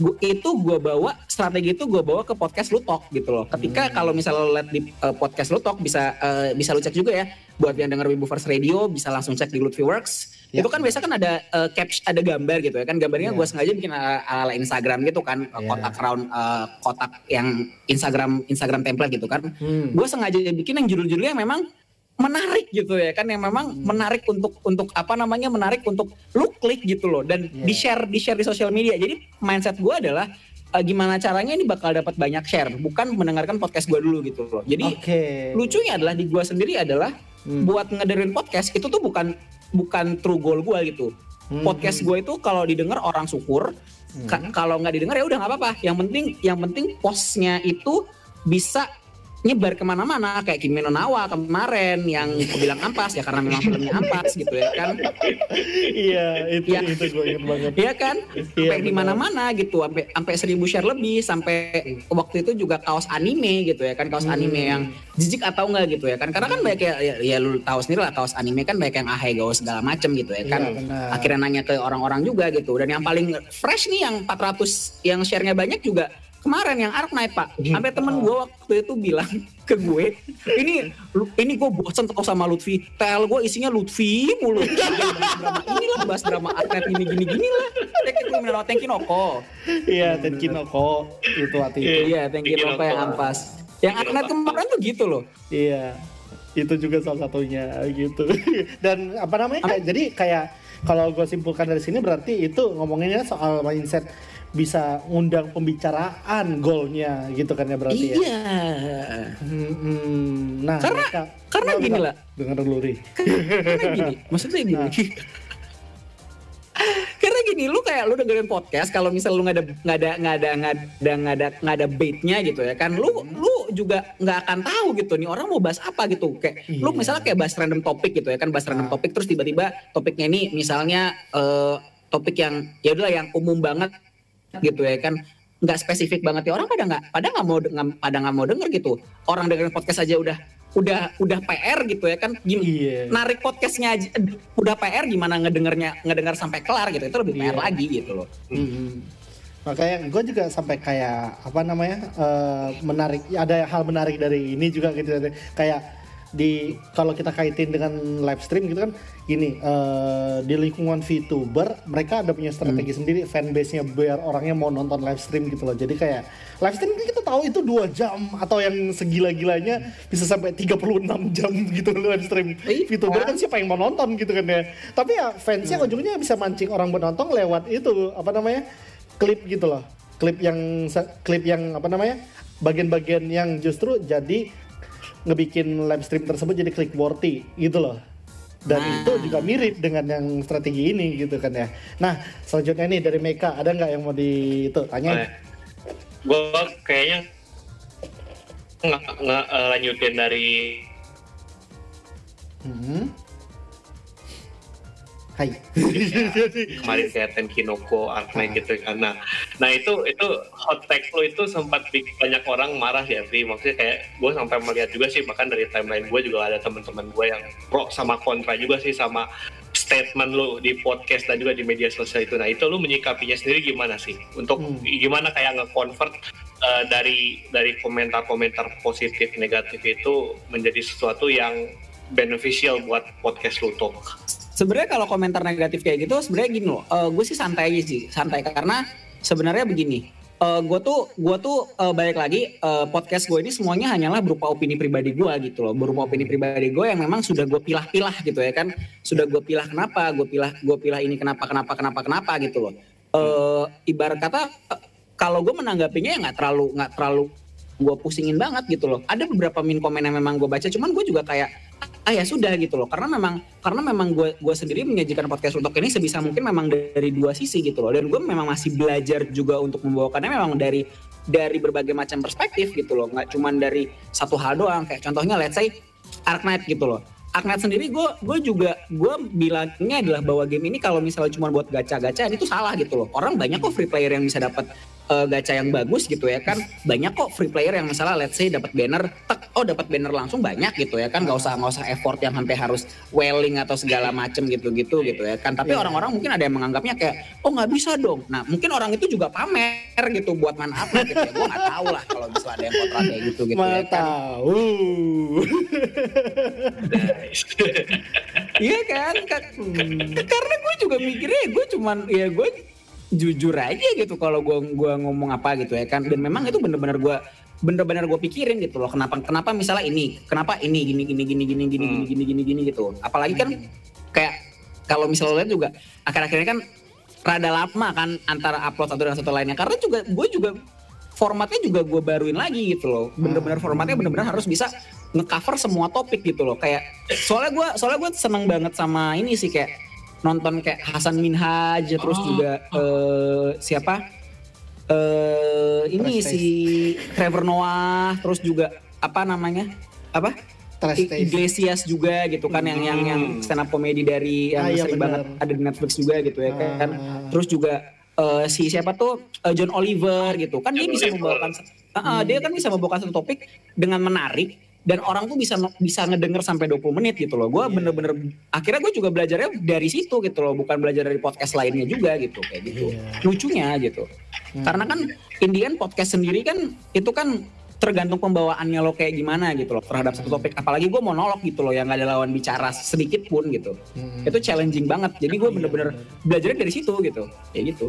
Gua, itu gue bawa strategi itu gue bawa ke podcast Lutok gitu loh. Ketika hmm. kalau misalnya lo lihat di uh, podcast Lutok bisa uh, bisa lo cek juga ya. Buat yang denger Wibu First Radio bisa langsung cek di Lutfi Works. Ya. Itu kan biasa kan ada uh, caps ada gambar gitu ya kan gambarnya ya. gue sengaja bikin ala, ala Instagram gitu kan ya. kotak round uh, kotak yang Instagram Instagram template gitu kan. Hmm. Gue sengaja bikin yang judul-judulnya memang menarik gitu ya kan yang memang hmm. menarik untuk untuk apa namanya menarik untuk lu klik gitu loh dan yeah. di share di share di sosial media jadi mindset gue adalah uh, gimana caranya ini bakal dapat banyak share bukan mendengarkan podcast gue dulu gitu loh jadi okay. lucunya adalah di gue sendiri adalah hmm. buat ngederin podcast itu tuh bukan bukan true goal gue gitu hmm. podcast gue itu kalau didengar orang syukur hmm. kalau nggak didengar ya udah nggak apa-apa yang penting yang penting postnya itu bisa nyebar ke mana-mana kayak Kimi no Nawa kemarin yang bilang ampas ya karena memang filmnya ampas gitu ya kan. Iya itu ya, itu gue banget. Iya kan? Iya, sampai iya, di mana-mana gitu sampai sampai seribu share lebih sampai waktu itu juga kaos anime gitu ya kan kaos hmm. anime yang jijik atau enggak gitu ya kan. Karena kan banyak ya, ya, ya lu tahu sendiri lah kaos anime kan banyak yang ahai gaus segala macem gitu ya kan. Iya, akhirnya nanya ke orang-orang juga gitu. Dan yang paling fresh nih yang 400 yang share-nya banyak juga kemarin yang Ark naik pak. Gitu. sampai temen gue waktu itu bilang (laughs) ke gue ini ini gue bosan terus sama Lutfi. Tel gue isinya Lutfi mulu. (laughs) Drama inilah bahas drama atlet gini gini gini lah. Tekin gue Tenkinoko iya Tenkinoko itu hati. Itu iya Tenkinoko yang ampas. Yang atlet kemarin tuh gitu loh. Iya. Itu juga salah satunya gitu. (laughs) Dan apa namanya? Kayak, jadi kayak kalau gue simpulkan dari sini berarti itu ngomonginnya soal mindset bisa ngundang pembicaraan golnya gitu kan ya berarti iya. ya. Iya. Hmm, hmm. Nah, karena mereka, karena gini lah. Dengar dulu ri. Karena gini, (laughs) maksudnya gini. Nah. (laughs) karena gini lu kayak lu dengerin podcast kalau misal lu nggak ada nggak ada nggak ada nggak ada nggak ada nggak ada baitnya gitu ya kan lu lu juga nggak akan tahu gitu nih orang mau bahas apa gitu kayak yeah. lu misalnya kayak bahas random topik gitu ya kan bahas random ah. topik terus tiba-tiba topiknya ini misalnya uh, topik yang ya udahlah yang umum banget gitu ya kan nggak spesifik banget ya orang pada nggak pada nggak mau pada nggak mau denger gitu orang dengerin podcast aja udah udah udah PR gitu ya kan gini yeah. narik podcastnya aja udah PR gimana ngedengarnya ngedengar sampai kelar gitu itu lebih yeah. PR iya. lagi gitu loh mm-hmm. makanya gue juga sampai kayak apa namanya uh, menarik ada hal menarik dari ini juga gitu kayak di kalau kita kaitin dengan live stream gitu kan gini uh, di lingkungan VTuber mereka ada punya strategi hmm. sendiri fanbase-nya biar orangnya mau nonton live stream gitu loh. Jadi kayak live stream kan kita tahu itu dua jam atau yang segila-gilanya bisa sampai 36 jam gitu live stream. VTuber kan siapa yang mau nonton gitu kan ya. Tapi ya fansnya hmm. ujungnya bisa mancing orang menonton lewat itu apa namanya? klip gitu loh. Klip yang klip yang apa namanya? bagian-bagian yang justru jadi ngebikin live stream tersebut jadi click worthy gitu loh. Dan nah. itu juga mirip dengan yang strategi ini gitu kan ya. Nah selanjutnya nih dari Meka ada nggak yang mau di itu tanya? Gue kayaknya nggak nggak uh, lanjutin dari hmm Hai. (laughs) kemarin kayak Tenkinoko, Arknight gitu kan. Nah, nah itu itu hot tag lo itu sempat bikin banyak orang marah ya, Vi. Maksudnya kayak gue sampai melihat juga sih, bahkan dari timeline gue juga ada teman-teman gue yang pro sama kontra juga sih sama statement lo di podcast dan juga di media sosial itu. Nah itu lo menyikapinya sendiri gimana sih? Untuk hmm. gimana kayak nge-convert uh, dari dari komentar-komentar positif negatif itu menjadi sesuatu yang beneficial buat podcast lo tuh sebenarnya kalau komentar negatif kayak gitu sebenarnya gini loh uh, gue sih santai aja sih santai. Karena sebenarnya begini uh, gue tuh gue tuh uh, balik lagi uh, podcast gue ini semuanya hanyalah berupa opini pribadi gue gitu loh. Berupa opini pribadi gue yang memang sudah gue pilah-pilah gitu ya kan. Sudah gue pilah kenapa gue pilah gue pilah ini kenapa kenapa kenapa kenapa gitu loh. Uh, ibarat kata uh, kalau gue menanggapinya ya nggak terlalu nggak terlalu gue pusingin banget gitu loh. Ada beberapa min komen yang memang gue baca cuman gue juga kayak ah ya sudah gitu loh. Karena memang karena memang gue gue sendiri menyajikan podcast untuk ini sebisa mungkin memang dari dua sisi gitu loh. Dan gue memang masih belajar juga untuk membawakannya memang dari dari berbagai macam perspektif gitu loh. Nggak cuman dari satu hal doang. Kayak contohnya let's say Ark Knight gitu loh Knight sendiri gue gue juga gue bilangnya adalah bahwa game ini kalau misalnya cuma buat gacha-gacha itu salah gitu loh. Orang banyak kok free player yang bisa dapat uh, gacha yang bagus gitu ya kan. Banyak kok free player yang misalnya let's say dapat banner tek oh dapat banner langsung banyak gitu ya kan. Nggak usah nggak usah effort yang sampai harus welling atau segala macem gitu-gitu gitu ya kan. Tapi iya. orang-orang yeah. mungkin ada yang menganggapnya kayak oh nggak bisa dong. Nah mungkin orang itu juga pamer gitu buat manfaat gitu ya. Gue nggak tahu lah kalau misalnya ada yang kontra kayak gitu gitu ya kan. Tahu (laughs) (laughs) Iya kan? Hmm. Karena gue juga mikirnya gue cuman ya gue jujur aja gitu kalau gue gua ngomong apa gitu ya kan dan memang itu bener-bener gue bener-bener gue pikirin gitu loh kenapa kenapa misalnya ini kenapa ini gini gini gini gini gini hmm. gini gini gini gitu apalagi kan kayak kalau misalnya lihat juga akhir-akhirnya kan rada lama kan antara upload satu dan satu lainnya karena juga gue juga formatnya juga gue baruin lagi gitu loh bener-bener formatnya bener-bener harus bisa ngecover semua topik gitu loh kayak soalnya gue soalnya gue seneng banget sama ini sih kayak nonton kayak Hasan Minhaj terus oh. juga uh, siapa uh, ini si Trevor Noah terus juga apa namanya apa Iglesias juga gitu kan hmm. yang yang yang hmm. stand up comedy dari yang ah, iya, sering banget ada di Netflix juga gitu ya kan ah. terus juga uh, si siapa tuh uh, John Oliver gitu kan John dia bisa membawakan uh, hmm. dia kan bisa membawakan satu topik dengan menarik dan orang tuh bisa bisa ngedenger sampai 20 menit gitu loh. Gue yeah. bener-bener akhirnya gue juga belajarnya dari situ gitu loh, bukan belajar dari podcast lainnya juga gitu kayak gitu. Yeah. Lucunya gitu. Hmm. Karena kan Indian podcast sendiri kan itu kan tergantung pembawaannya lo kayak gimana gitu loh terhadap satu topik. Apalagi gue monolog gitu loh yang gak ada lawan bicara sedikit pun gitu. Hmm. Itu challenging banget. Jadi gue iya, bener-bener belajarnya dari situ gitu. Kayak gitu.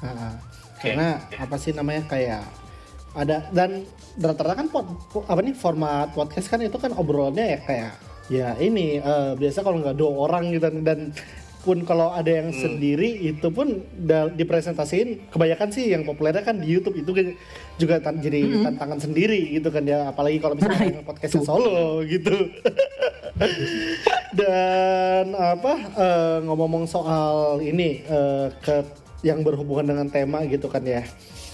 Uh, karena apa sih namanya kayak ada dan rata-rata kan pot, apa nih format podcast kan itu kan obrolannya ya kayak ya ini uh, biasa kalau nggak dua orang gitu dan pun kalau ada yang hmm. sendiri itu pun dipresentasiin kebanyakan sih yang populernya kan di YouTube itu kan juga tan jadi hmm. tantangan sendiri gitu kan ya apalagi kalau misalnya nah, podcast solo gitu (laughs) Dan apa uh, ngomong-ngomong soal ini uh, ke yang berhubungan dengan tema gitu kan ya.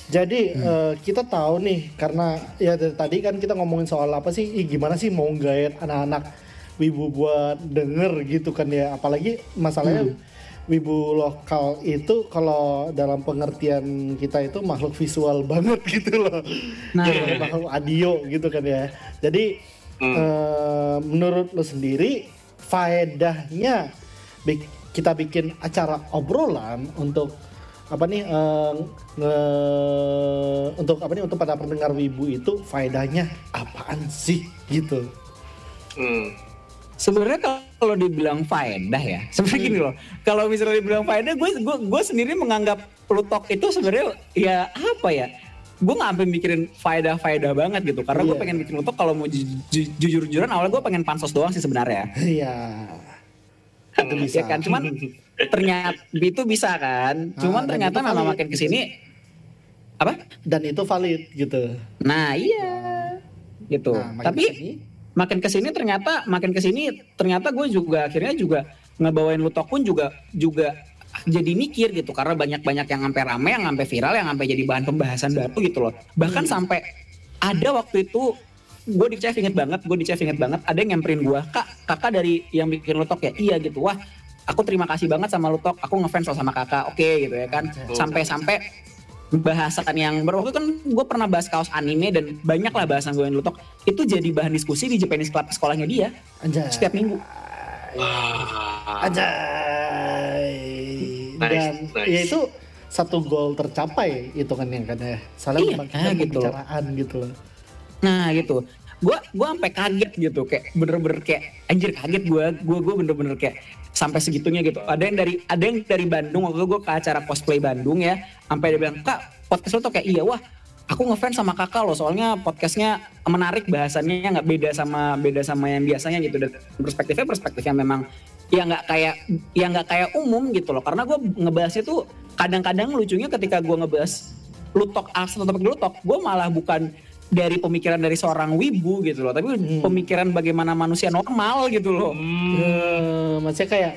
Jadi hmm. uh, kita tahu nih karena ya dari tadi kan kita ngomongin soal apa sih, ih, gimana sih mau gayet anak-anak wibu buat denger gitu kan ya, apalagi masalahnya hmm wibu lokal itu kalau dalam pengertian kita itu makhluk visual banget (laughs) gitu loh. Nah, makhluk audio gitu kan ya. Jadi hmm. uh, menurut lo sendiri faedahnya kita bikin acara obrolan untuk apa nih uh, nge, untuk apa nih untuk pada pendengar wibu itu faedahnya apaan sih gitu. Hmm. Sebenarnya kalau dibilang faedah ya, (laughs) sebenarnya gini hmm. loh. Kalau misalnya dibilang faedah, gue gue gue sendiri menganggap lutok itu sebenarnya ya apa ya? Gue nggak sampai mikirin faedah-faedah banget gitu. Karena yeah. gue iya. pengen bikin lutok kalau mau ju ju jujur-jujuran awalnya gue pengen pansos doang sih sebenarnya. Iya. Itu bisa. Ya kan, cuman (laughs) ternyata itu bisa kan. Ah, cuman ternyata memang makin ke sini apa? Dan itu valid gitu. Nah iya, gitu. Nah, Tapi ke sini, makin ke sini ternyata makin ke sini ternyata gue juga akhirnya juga ngebawain lutok pun juga juga jadi mikir gitu karena banyak-banyak yang sampai rame yang sampai viral yang sampai jadi bahan pembahasan baru gitu loh bahkan hmm. sampai ada waktu itu gue di chef inget banget gue di chef inget banget ada yang nyamperin gue kak kakak dari yang bikin lutok ya iya gitu wah aku terima kasih banget sama lutok aku ngefans sama kakak oke okay, gitu ya kan sampai-sampai bahasan yang waktu kan gue pernah bahas kaos anime dan banyak lah bahasan gue yang lutok itu jadi bahan diskusi di Japanese Club sekolahnya dia Anjay. setiap minggu. Wah. Anjay. Dan nice. ya itu satu goal tercapai itu kan yang kan ya. Salah iya, nah, gitu. pembicaraan gitu loh. Nah gitu gue gue sampai kaget gitu kayak bener-bener kayak anjir kaget gue gue gue bener-bener kayak sampai segitunya gitu. Ada yang dari ada yang dari Bandung waktu gue ke acara cosplay Bandung ya sampai dia bilang kak podcast lo tuh kayak iya. Wah aku ngefans sama kakak loh soalnya podcastnya menarik bahasannya nggak beda sama beda sama yang biasanya gitu. Dan perspektifnya perspektif yang memang ya nggak kayak ya nggak kayak umum gitu loh. Karena gue ngebahasnya tuh kadang-kadang lucunya ketika gue ngebahas lutok asal topik lutok gue malah bukan dari pemikiran dari seorang wibu gitu loh, tapi hmm. pemikiran bagaimana manusia normal gitu loh. Hmm. Uh, maksudnya kayak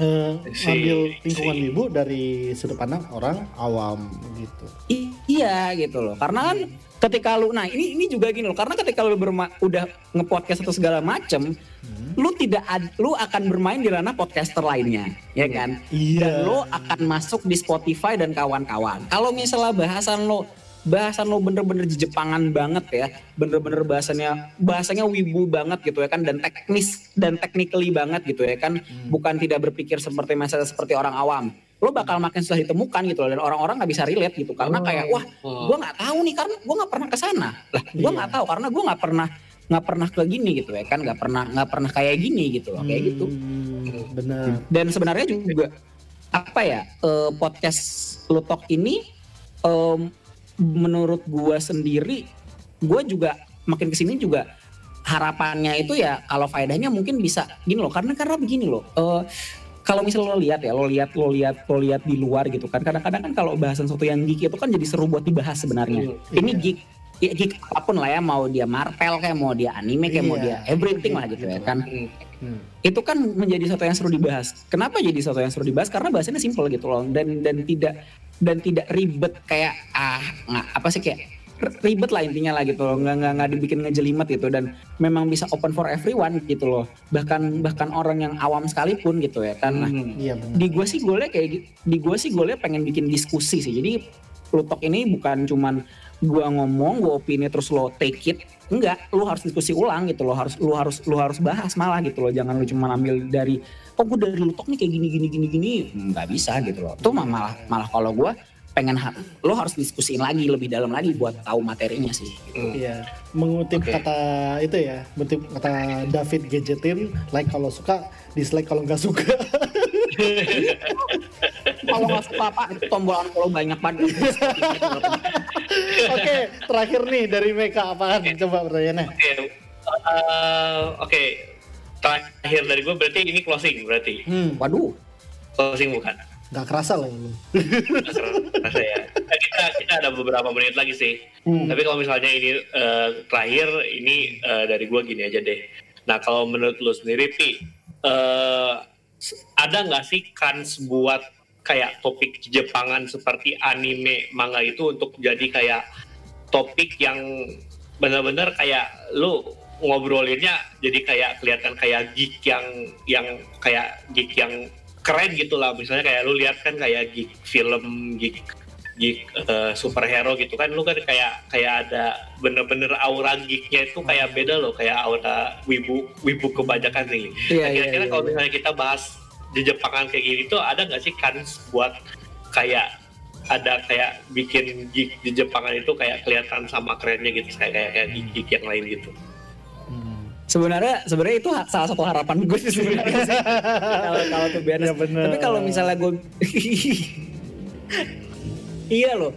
uh, ambil lingkungan wibu dari sudut pandang orang awam gitu. I iya gitu loh, karena kan ketika lu, nah ini ini juga gini loh, karena ketika lu berma udah ngepodcast atau segala macem, hmm. lu tidak ad, lu akan bermain di ranah podcaster lainnya, ya kan? Iya. Dan lu akan masuk di Spotify dan kawan-kawan. Kalau misalnya bahasan lo bahasan lo bener-bener Jepangan banget ya bener-bener bahasanya bahasanya wibu banget gitu ya kan dan teknis dan technically banget gitu ya kan hmm. bukan tidak berpikir seperti masa seperti orang awam lo bakal makin susah ditemukan gitu loh dan orang-orang nggak bisa relate gitu karena oh. kayak wah oh. gue nggak tahu nih karena gue nggak pernah ke sana lah gue nggak yeah. tahu karena gue nggak pernah nggak pernah ke gini gitu ya kan nggak pernah nggak pernah kayak gini gitu loh kayak gitu hmm, benar dan sebenarnya juga apa ya uh, podcast Lutok ini um, menurut gue sendiri gue juga makin ke sini juga harapannya itu ya kalau faedahnya mungkin bisa gini loh karena karena begini loh uh, kalau misalnya lo lihat ya lo lihat lo lihat lo lihat di luar gitu kan kadang-kadang kan kalau bahasan sesuatu yang geek itu kan jadi seru buat dibahas sebenarnya hmm, ini iya. geek ya geek apa pun lah ya mau dia Marvel kayak mau dia anime kayak iya, mau dia everything lah gitu ya kan hmm. Hmm. itu kan menjadi sesuatu yang seru dibahas kenapa jadi sesuatu yang seru dibahas karena bahasanya simple gitu loh dan dan tidak dan tidak ribet kayak ah nggak apa sih kayak ribet lah intinya lah gitu loh. Nggak nggak nggak dibikin ngejelimet gitu dan memang bisa open for everyone gitu loh. Bahkan bahkan orang yang awam sekalipun gitu ya kan hmm, iya di gue sih gue kayak di gue sih gue pengen bikin diskusi sih. Jadi Plutok ini bukan cuman gue ngomong gue opini terus lo take it. Enggak lu harus diskusi ulang gitu lo harus lu harus lu harus bahas malah gitu loh. Jangan lu cuma ambil dari oh gue dari lutok nih kayak gini gini gini gini nggak bisa gitu loh tuh malah malah kalau gue pengen ha lo harus diskusiin lagi lebih dalam lagi buat tahu materinya sih. Gitu. Iya, mengutip okay. kata itu ya, mengutip kata David Gadgetin, like kalau suka, dislike kalau nggak suka. (laughs) kalau nggak suka apa, tombol unfollow banyak banget. (laughs) Oke, terakhir nih dari Meka apaan? Coba pertanyaannya. Oke, okay. uh, oke. Okay terakhir dari gue berarti ini closing berarti. Hmm. Waduh. Closing bukan? Gak kerasa loh lu. kerasa ya. Nah, kita kita ada beberapa menit lagi sih. Hmm. Tapi kalau misalnya ini uh, terakhir ini uh, dari gue gini aja deh. Nah kalau menurut lu sendiri Pi, uh, ada nggak sih kans buat kayak topik Jepangan seperti anime manga itu untuk jadi kayak topik yang benar-benar kayak lu ngobrolinnya jadi kayak kelihatan kayak geek yang yang kayak geek yang keren gitu lah misalnya kayak lu lihat kan kayak geek film geek geek uh, superhero gitu kan lu kan kayak kayak ada bener-bener aura geeknya itu kayak beda loh kayak aura wibu wibu kebanyakan nih. Yeah, nah, kira-kira yeah, kalau yeah. misalnya kita bahas di Jepangan kayak gini tuh ada nggak sih kans buat kayak ada kayak bikin geek di Jepangan itu kayak kelihatan sama kerennya gitu kayak kayak, kayak geek, geek yang lain gitu. Sebenarnya sebenarnya itu salah satu harapan gue sih sebenarnya kalau kalau tuh biasa. Ya Tapi kalau misalnya gue iya loh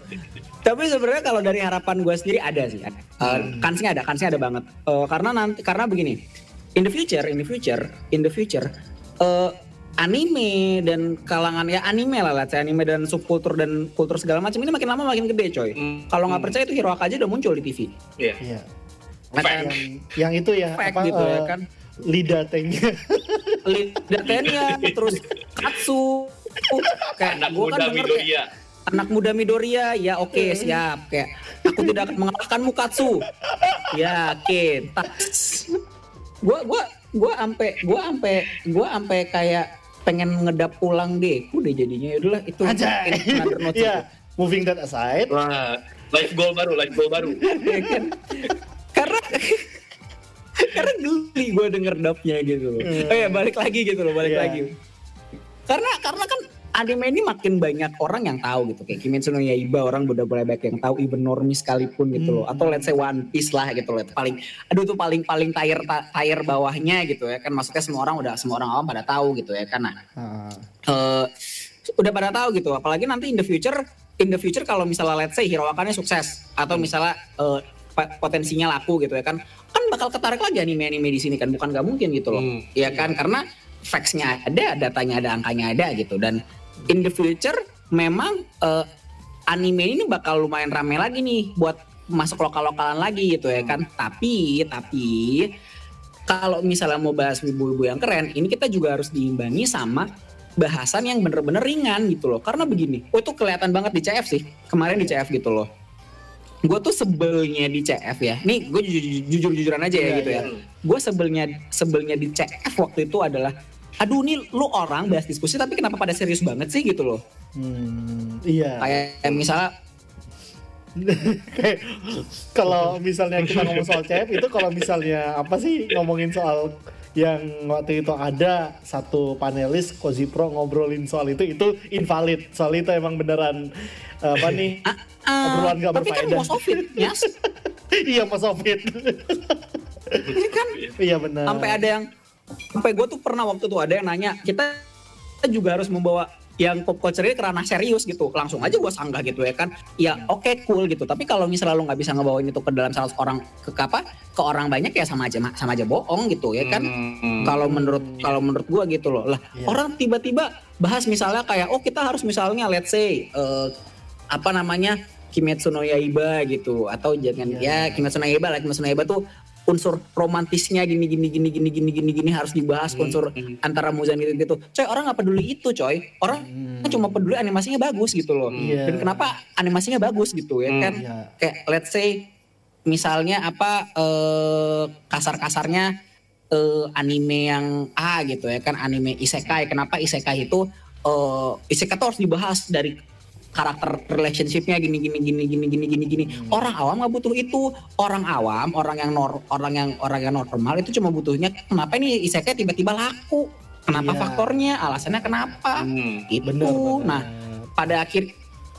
tapi sebenarnya kalau dari harapan gue sendiri ada sih uh, hmm. kansnya ada kansnya ada banget uh, karena nanti karena begini in the future in the future in the future uh, anime dan kalangan ya anime lah lah anime dan subkultur dan kultur segala macam ini makin lama makin gede coy hmm. kalau nggak hmm. percaya itu Hiroaka aja udah muncul di TV iya yeah. yeah. Yang, yang itu ya Fact apa gitu uh, ya kan? Lidah tengnya (laughs) lidah tengnya terus katsu. Kayak anak muda kan Midoriya. anak muda Midoriya. Ya oke okay, siap. Kayak aku tidak akan mengalahkanmu Katsu. Yakin gue gue gue ampe gue ampe gue ampe kayak pengen ngedap ulang deh udah jadinya. Ya udahlah itu aja (laughs) yeah. moving that aside. Wah life goal baru life goal baru. (laughs) Ya kan? Karena (laughs) karena geli gue denger dapnya gitu. Loh hmm. oh ya balik lagi gitu loh balik yeah. lagi. Karena karena kan anime ini makin banyak orang yang tahu gitu. Kayak Kimetsu no Yaiba orang udah mulai banyak yang tahu even normis sekalipun gitu loh. Atau let's say One Piece lah gitu loh. Paling aduh tuh paling paling tire tire bawahnya gitu ya kan. Maksudnya semua orang udah semua orang awam pada tahu gitu ya kan. Nah uh. Uh, udah pada tahu gitu. Apalagi nanti in the future in the future kalau misalnya let's say Hiroakane sukses atau misalnya uh, potensinya laku gitu ya kan kan bakal ketarik lagi anime-anime di sini kan bukan gak mungkin gitu loh hmm. ya kan karena facts-nya ada datanya ada angkanya ada gitu dan in the future memang uh, anime ini bakal lumayan rame lagi nih buat masuk lokal-lokalan lagi gitu ya kan. Tapi tapi kalau misalnya mau bahas ibu-ibu yang keren, ini kita juga harus diimbangi sama bahasan yang bener-bener ringan gitu loh. Karena begini, oh itu kelihatan banget di CF sih. Kemarin di CF gitu loh. Gue tuh sebelnya di CF ya. Nih gue jujur-jujuran aja ya, ya gitu ya. ya. Gue sebelnya sebelnya di CF waktu itu adalah aduh nih lu orang bahas diskusi tapi kenapa pada serius banget sih gitu loh hmm, iya kayak misalnya (laughs) kalau misalnya kita ngomong soal CF itu kalau misalnya apa sih ngomongin soal yang waktu itu ada satu panelis Kozi Pro ngobrolin soal itu itu invalid. Soal itu emang beneran apa nih uh, uh, obrolan gak tapi kan berfaedah. kan mau Sofit yes iya mau Sofit ini kan iya benar. sampai ada yang sampai gue tuh pernah waktu tuh ada yang nanya kita juga harus membawa yang pop culture ke ranah serius gitu. Langsung aja gue sanggah gitu ya kan. Ya oke okay, cool gitu. Tapi kalau misalnya lo nggak bisa ngebawain itu ke dalam salah orang ke apa? Ke orang banyak ya sama aja sama aja bohong gitu ya kan. Hmm. kalau menurut kalau menurut gue gitu loh. Lah yeah. orang tiba-tiba bahas misalnya kayak oh kita harus misalnya let's say uh, apa namanya Kimetsu no Yaiba gitu. Atau jangan yeah. ya Kimetsu no Yaiba lah. Kimetsu no Yaiba tuh unsur romantisnya gini gini gini gini gini gini gini harus dibahas hmm. unsur antara Muzan gitu gitu coy orang nggak peduli itu coy orang hmm. kan cuma peduli animasinya bagus gitu loh yeah. dan kenapa animasinya bagus gitu ya hmm. kan yeah. kayak let's say misalnya apa uh, kasar-kasarnya uh, anime yang A gitu ya kan anime isekai kenapa isekai itu uh, isekai itu harus dibahas dari karakter relationshipnya gini gini gini gini gini gini gini hmm. orang awam nggak butuh itu orang awam orang yang nor orang yang orang yang normal itu cuma butuhnya kenapa ini isekai tiba-tiba laku kenapa iya. faktornya alasannya kenapa hmm. itu bener, bener. nah pada akhir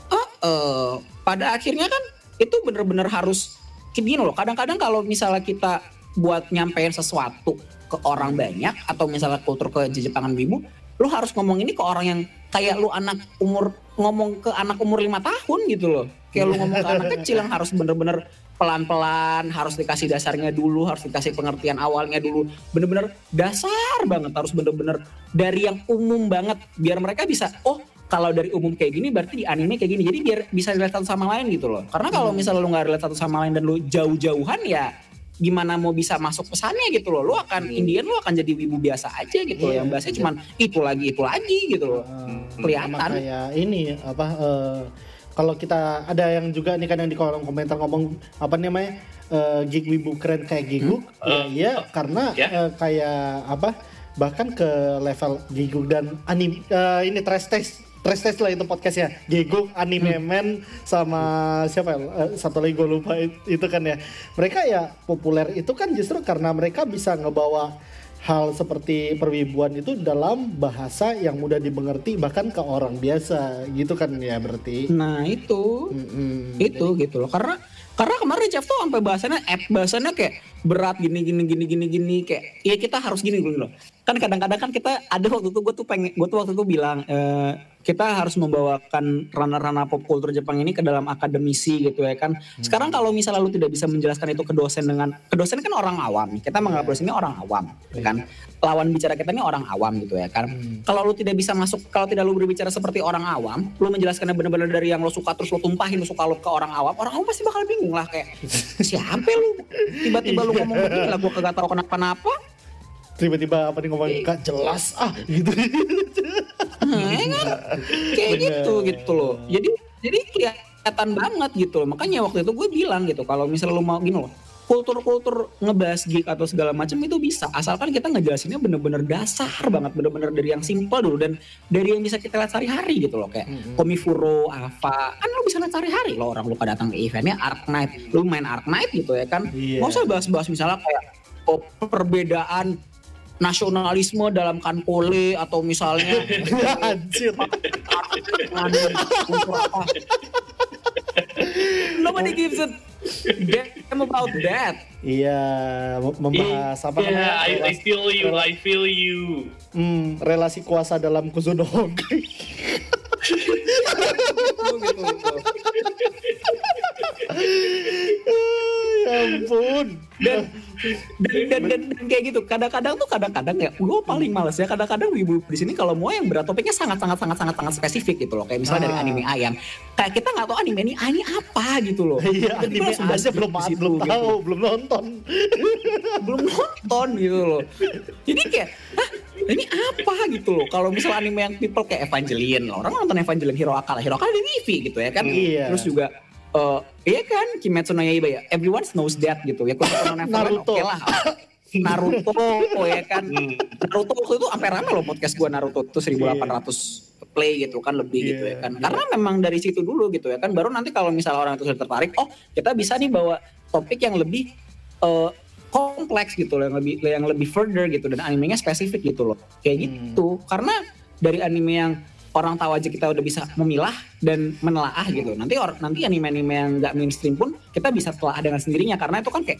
uh, uh, pada akhirnya kan itu bener-bener harus gini loh kadang-kadang kalau misalnya kita buat nyampein sesuatu ke orang banyak atau misalnya kultur ke Jepangan Wibu lu harus ngomong ini ke orang yang kayak lu anak umur ngomong ke anak umur lima tahun gitu loh. Kayak lu ngomong ke anak (laughs) kecil yang harus bener-bener pelan-pelan harus dikasih dasarnya dulu harus dikasih pengertian awalnya dulu. Bener-bener dasar banget harus bener-bener dari yang umum banget. Biar mereka bisa oh kalau dari umum kayak gini berarti di anime kayak gini. Jadi biar bisa dilihat satu sama lain gitu loh. Karena kalau hmm. misalnya lu nggak relate satu sama lain dan lu jauh-jauhan ya gimana mau bisa masuk pesannya gitu loh. Lu akan hmm. Indian lu akan jadi wibu biasa aja gitu yeah, loh. Yang iya, bahasanya yeah. cuman itu lagi itu lagi gitu loh. Uh, Kelihatan. Kayak ini apa uh, kalau kita ada yang juga nih kan yang di kolom komentar ngomong apa namanya uh, gig wibu keren kayak giguk hmm? ya uh, iya karena yeah. uh, kayak apa bahkan ke level giguk dan anim uh, ini trash test trash lah itu podcastnya. Giguk anime hmm. man sama siapa ya? Uh, satu lagi gue lupa itu kan ya. Mereka ya populer itu kan justru karena mereka bisa ngebawa hal seperti perwibuan itu dalam bahasa yang mudah dimengerti bahkan ke orang biasa. Gitu kan ya berarti? Nah itu. Mm-hmm. itu Jadi, gitu loh. Karena karena kemarin Jeff tuh sampai bahasanya app bahasanya kayak berat gini gini gini gini gini kayak ya kita harus gini dulu loh. Kan kadang-kadang kan kita ada waktu itu gue tuh pengen gue tuh waktu itu bilang e, kita harus membawakan ranah-ranah pop culture Jepang ini ke dalam akademisi gitu ya kan. Hmm. sekarang kalau misalnya lu tidak bisa menjelaskan itu ke dosen dengan ke dosen kan orang awam kita menganggap dosen ini orang awam ya kan lawan bicara kita ini orang awam gitu ya kan? Hmm. kalau lu tidak bisa masuk kalau tidak lu berbicara seperti orang awam lu menjelaskannya benar-benar dari yang lo suka terus lo tumpahin lo suka lo ke orang awam orang awam pasti bakal bingung lah kayak (laughs) siapa lu? Tiba-tiba lu ngomong begini lah gue kagak tahu kenapa-napa. Tiba-tiba apa nih ngomong gak jelas ah gitu. Kan? kayak gitu gitu loh. Jadi jadi kelihatan banget gitu loh. Makanya waktu itu gue bilang gitu kalau misalnya lo mau gini loh kultur-kultur ngebahas geek atau segala macam itu bisa. Asalkan kita ngejelasinnya bener-bener dasar banget bener-bener dari yang simpel dulu dan dari yang bisa kita lihat sehari-hari gitu loh. Kayak mm-hmm. Komifuro, apa kan lo bisa lihat sehari-hari lo orang lupa datang ke eventnya. Ark Knight lo main Ark Knight gitu ya kan? Yeah. usah bahas-bahas misalnya kayak oh, perbedaan nasionalisme dalam kanpole atau misalnya (laughs) anjir. Nobody gives a damn about that. Iya membahas apa yeah, namanya? I, I feel you I feel you. Hmm, relasi kuasa dalam Kuzunoge (laughs) (laughs) ya ampun. Dan dan, dan, dan, dan kayak gitu. Kadang-kadang tuh kadang-kadang ya gue paling males ya. Kadang-kadang ibu di sini kalau mau yang berat topiknya sangat sangat sangat sangat sangat spesifik gitu loh. Kayak misalnya ah. dari anime A yang kayak kita nggak tahu anime ini A ini apa gitu loh. Iya anime A aja belum belum gitu. tahu belum nonton. Belum nonton gitu loh. Jadi kayak Hah, ini apa gitu loh? Kalau misalnya anime yang people kayak Evangelion loh orang nonton Evangelion Hero Akala Hero Akala di TV gitu ya kan? Iya. terus juga uh, iya kan? Kimetsu no Yaiba ya? Everyone knows that gitu ya. Kalau (laughs) Naruto. Oke lah. Naruto oh ya kan? Hmm. Naruto waktu itu sampai rame loh podcast gua Naruto. Itu 1800 yeah. play gitu kan lebih yeah, gitu ya kan. yeah. karena memang dari situ dulu gitu ya kan baru nanti kalau misalnya orang itu sudah tertarik oh kita bisa nih bawa topik yang lebih uh, kompleks gitu loh yang lebih yang lebih further gitu. Dan animenya spesifik gitu loh. Kayak hmm. gitu. Karena dari anime yang orang tahu aja kita udah bisa memilah dan menelaah gitu. Nanti or, nanti anime-anime yang nggak mainstream pun kita bisa telah dengan sendirinya karena itu kan kayak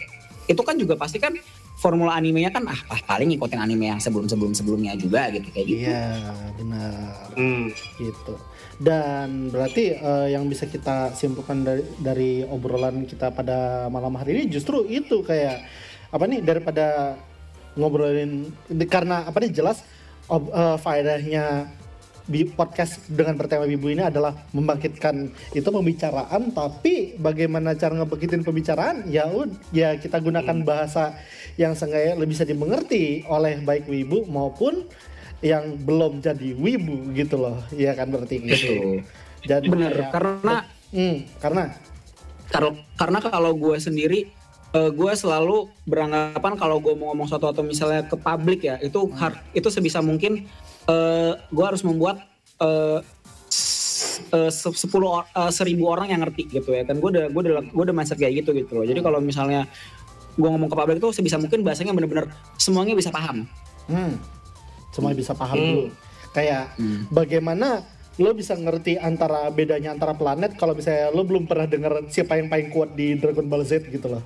itu kan juga pasti kan formula animenya kan ah paling ngikutin anime yang sebelum-sebelum sebelumnya juga gitu kayak gitu. Iya, benar. Hmm. Gitu. Dan berarti uh, yang bisa kita simpulkan dari, dari obrolan kita pada malam hari ini justru itu kayak apa nih daripada ngobrolin karena apa nih jelas uh, faedahnya podcast dengan bertema ibu ini adalah membangkitkan itu pembicaraan tapi bagaimana cara ngebangkitin pembicaraan? Ya ya kita gunakan hmm. bahasa yang seenggaknya lebih bisa dimengerti oleh baik wibu maupun yang belum jadi wibu gitu loh. Ya kan berarti? Gitu jadi benar ya, karena hmm, karena? Karena kalau gue sendiri uh, gue selalu beranggapan kalau gue mau ngomong sesuatu atau misalnya ke publik ya itu hmm. hard, itu sebisa mungkin uh, eh, gue harus membuat uh, sepuluh uh, seribu orang yang ngerti gitu ya kan gue udah gue udah gue udah mindset kayak gitu gitu loh jadi kalau misalnya gue ngomong ke publik itu sebisa mungkin bahasanya bener-bener semuanya bisa paham hmm. semuanya bisa paham hmm. dulu kayak hmm. bagaimana lo bisa ngerti antara bedanya antara planet kalau misalnya lo belum pernah denger siapa yang paling kuat di Dragon Ball Z gitu loh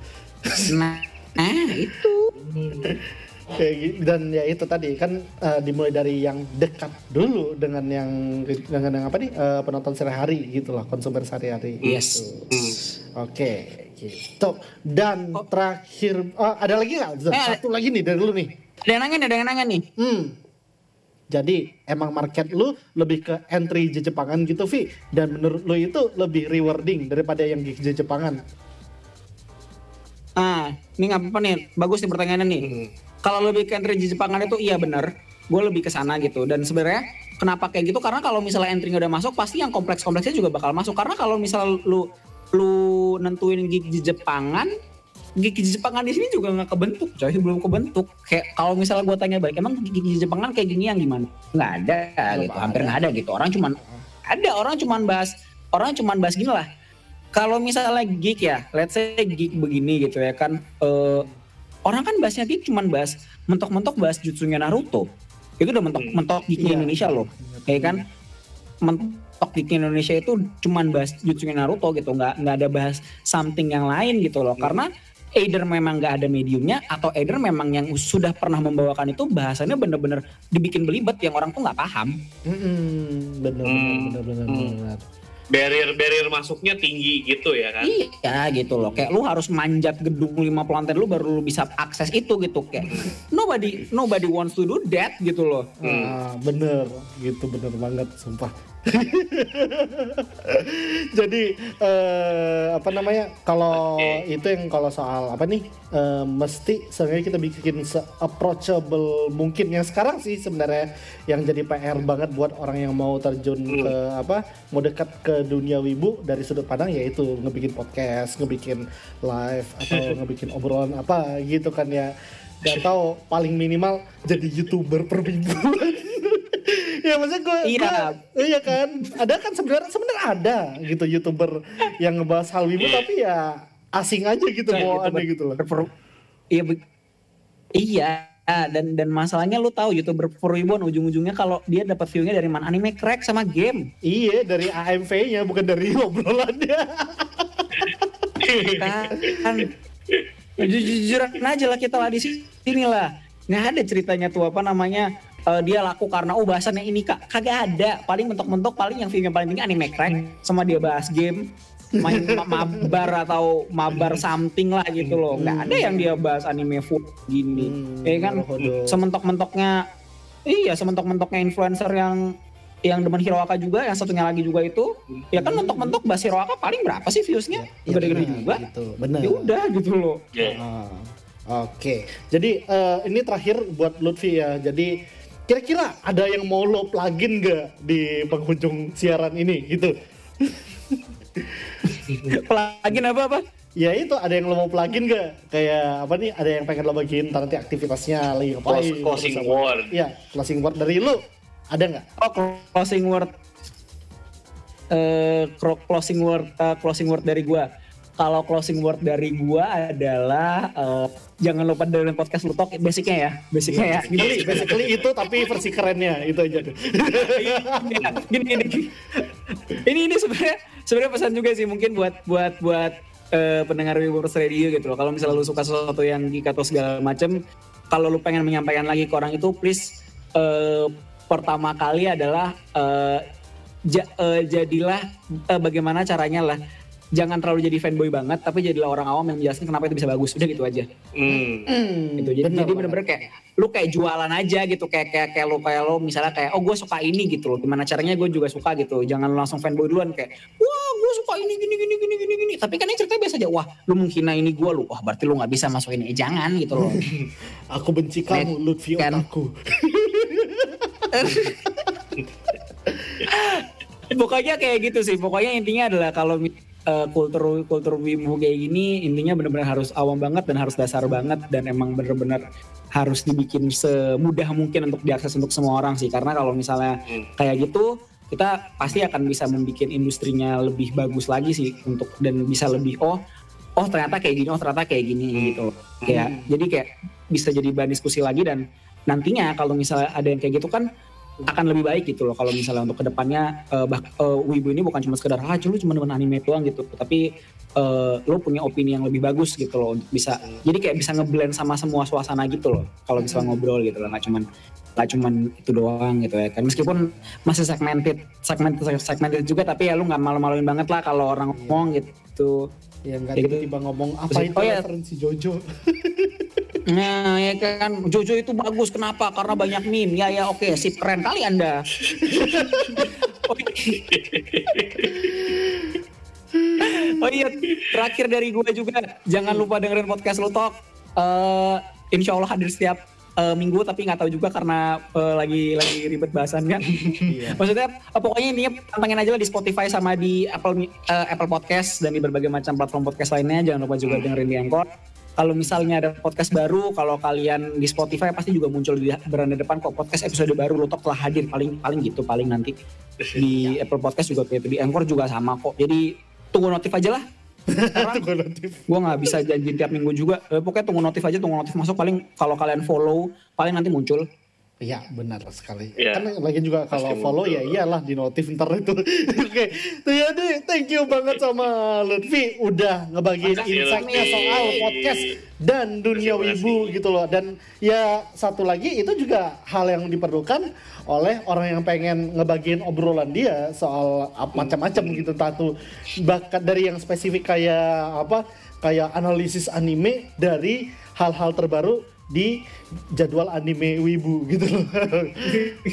nah, nah itu (laughs) kayak gitu dan ya itu tadi kan uh, dimulai dari yang dekat dulu dengan yang dengan yang apa nih uh, penonton sehari-hari gitu lah konsumer sehari-hari yes gitu. mm. oke okay, gitu dan oh. terakhir uh, ada lagi nggak eh, satu lagi nih dari lu nih ada yang nanya nih ada yang nanya nih hmm jadi emang market lu lebih ke entry Jepangan gitu Vi dan menurut lu itu lebih rewarding daripada yang gig Jepangan ah ini apa nih? Bagus nih pertanyaannya nih. Hmm. Kalau lebih ke entry Jepangan itu iya benar. Gue lebih ke sana gitu. Dan sebenarnya kenapa kayak gitu? Karena kalau misalnya entry udah masuk, pasti yang kompleks-kompleksnya juga bakal masuk. Karena kalau misalnya lu lu nentuin gig di Jepangan, gig di Jepangan di sini juga nggak kebentuk, coy. Belum kebentuk. Kayak kalau misalnya gue tanya balik, emang gig di Jepangan kayak gini yang gimana? Nggak ada gitu. Hampir nggak ada gitu. Orang cuman ada orang cuman bahas orang cuman bahas gini lah kalau misalnya gig ya, let's say gig begini gitu ya kan, uh, orang kan bahasnya gig cuma bahas mentok-mentok bahas jutsunya Naruto. Itu udah mentok-mentok gig iya. Indonesia loh, ya kan? Mentok gig Indonesia itu cuma bahas jutsunya Naruto gitu, nggak nggak ada bahas something yang lain gitu loh, hmm. karena either memang nggak ada mediumnya atau either memang yang sudah pernah membawakan itu bahasanya bener-bener dibikin belibet yang orang tuh nggak paham. Hmm, bener, hmm. bener, bener, bener, bener barrier barrier masuknya tinggi gitu ya kan? Iya gitu loh. Kayak lu harus manjat gedung lima lantai lu baru lu bisa akses itu gitu. Kayak nobody nobody wants to do that gitu loh. Hmm. ah, bener. Gitu bener banget sumpah (laughs) Jadi uh, apa namanya? Kalau okay. itu yang kalau soal apa nih? Uh, mesti sebenarnya kita bikin se approachable mungkin yang sekarang sih sebenarnya yang jadi PR banget buat orang yang mau terjun hmm. ke apa? Mau dekat ke dunia wibu dari sudut pandang yaitu ngebikin podcast, ngebikin live (laughs) atau ngebikin obrolan apa gitu kan ya. Gak tau paling minimal jadi youtuber per minggu (laughs) (laughs) ya maksudnya gue iya. gua, iya kan? Ada kan sebenarnya sebenarnya ada gitu youtuber yang ngebahas hal wibu yeah. tapi ya asing aja gitu ada gitu loh. iya iya dan dan masalahnya lu tahu youtuber Furibon ujung-ujungnya kalau dia dapat viewnya dari mana? Anime crack sama game. Iya dari AMV-nya bukan dari obrolannya. Kan, (laughs) kan jujur-jujuran aja lah kita lah di sini lah nggak ada ceritanya tuh apa namanya uh, dia laku karena oh bahasannya ini kak. Kagak ada. Paling mentok-mentok paling yang film yang paling tinggi anime crack sama dia bahas game main (laughs) mabar atau mabar something lah gitu loh. Nggak ada yang dia bahas anime full gini. Hmm, ya kan? Sementok-mentoknya iya sementok-mentoknya influencer yang yang demen Hiroaka juga yang satunya lagi juga itu ya kan mentok-mentok bahas Hiroaka paling berapa sih viewsnya? Ya, gede-gede juga. gitu, bener. ya udah gitu loh. Yeah. ah. Oke, jadi uh, ini terakhir buat Lutfi ya. Jadi Kira-kira ada yang mau lo plugin gak di penghujung siaran ini gitu? (laughs) plugin apa apa? Ya itu ada yang lo mau plugin gak? Kayak apa nih? Ada yang pengen lo bagiin nanti aktivitasnya lagi ngapain? Closing word. Iya, closing word dari lo ada nggak? Oh, closing word. Uh, closing word uh, closing word dari gua kalau closing word dari gua adalah uh, jangan lupa dengerin podcast Lutok basicnya ya basicnya ya. Basically, basically itu tapi versi kerennya itu aja iya, gini gini ini ini sebenarnya sebenarnya pesan juga sih mungkin buat buat buat uh, pendengar Wibers Radio gitu loh. Kalau misalnya lu suka sesuatu yang geek atau segala macem kalau lu pengen menyampaikan lagi ke orang itu please uh, pertama kali adalah uh, ja, uh, jadilah uh, bagaimana caranya lah jangan terlalu jadi fanboy banget tapi jadilah orang awam yang menjelaskan kenapa itu bisa bagus. Udah gitu aja. Mm. Mm, gitu. Jadi bener, jadi bener-bener kayak lu kayak jualan aja gitu kayak kayak kayak lu kayak lu misalnya kayak oh gue suka ini gitu loh. Gimana caranya gue juga suka gitu. Jangan lu langsung fanboy duluan kayak wah gue suka ini gini gini gini gini gini. Tapi kan ini ceritanya biasa aja. Wah lu menghina ini gue lu. Wah berarti lu nggak bisa masuk ini. Eh, jangan gitu loh. (laughs) Aku benci kamu Lutfi kan. aku (laughs) pokoknya kayak gitu sih. Pokoknya intinya adalah kalau uh, kultur kultur wibu kayak gini intinya benar-benar harus awam banget dan harus dasar banget dan emang benar-benar harus dibikin semudah mungkin untuk diakses untuk semua orang sih karena kalau misalnya hmm. kayak gitu kita pasti akan bisa membuat industrinya lebih bagus lagi sih untuk dan bisa lebih oh oh ternyata kayak gini oh ternyata kayak gini hmm. gitu kayak hmm. jadi kayak bisa jadi bahan diskusi lagi dan nantinya kalau misalnya ada yang kayak gitu kan akan lebih baik gitu loh kalau misalnya untuk ke depannya uh, bah, uh, Wibu ini bukan cuma sekedar ah lu cuma dengan anime doang gitu. Tapi uh, lo punya opini yang lebih bagus gitu loh untuk bisa jadi kayak bisa ngeblend sama semua suasana gitu loh kalau misalnya ngobrol gitu loh nggak cuman nggak cuman itu doang gitu ya kan. Meskipun masih segmented segmented segmented juga tapi ya lu nggak malu-maluin banget lah kalau orang ngomong gitu. Ya nggak gitu. tiba-tiba ngomong apa itu oh, ya. referensi Jojo (laughs) Nah ya kan Jojo itu bagus kenapa? Karena banyak meme. Ya ya oke sip keren kali Anda. oh iya, terakhir dari gue juga, jangan lupa dengerin podcast lu Tok. Uh, insya Allah hadir setiap uh, minggu tapi nggak tahu juga karena uh, lagi lagi ribet bahasan kan. Iya. Maksudnya uh, pokoknya intinya pantengin aja lah di Spotify sama di Apple uh, Apple Podcast dan di berbagai macam platform podcast lainnya. Jangan lupa juga dengerin di Anchor kalau misalnya ada podcast baru, kalau kalian di Spotify pasti juga muncul di beranda depan kok podcast episode baru lo telah hadir paling paling gitu paling nanti di Apple Podcast juga kayak di Anchor juga sama kok. Jadi tunggu notif aja lah. (laughs) tunggu notif. Gue nggak bisa janji tiap minggu juga. Eh, pokoknya tunggu notif aja, tunggu notif masuk paling kalau kalian follow paling nanti muncul. Iya benar sekali. Ya. Kan lagi juga kalau follow ya iyalah di notif ntar itu. (laughs) Oke, okay. deh, thank you banget sama Lutfi udah ngebagiin insightnya soal podcast dan dunia wibu gitu loh. Dan ya satu lagi itu juga hal yang diperlukan oleh orang yang pengen ngebagiin obrolan dia soal macam-macam gitu tatu bahkan dari yang spesifik kayak apa kayak analisis anime dari hal-hal terbaru di jadwal anime wibu gitu loh.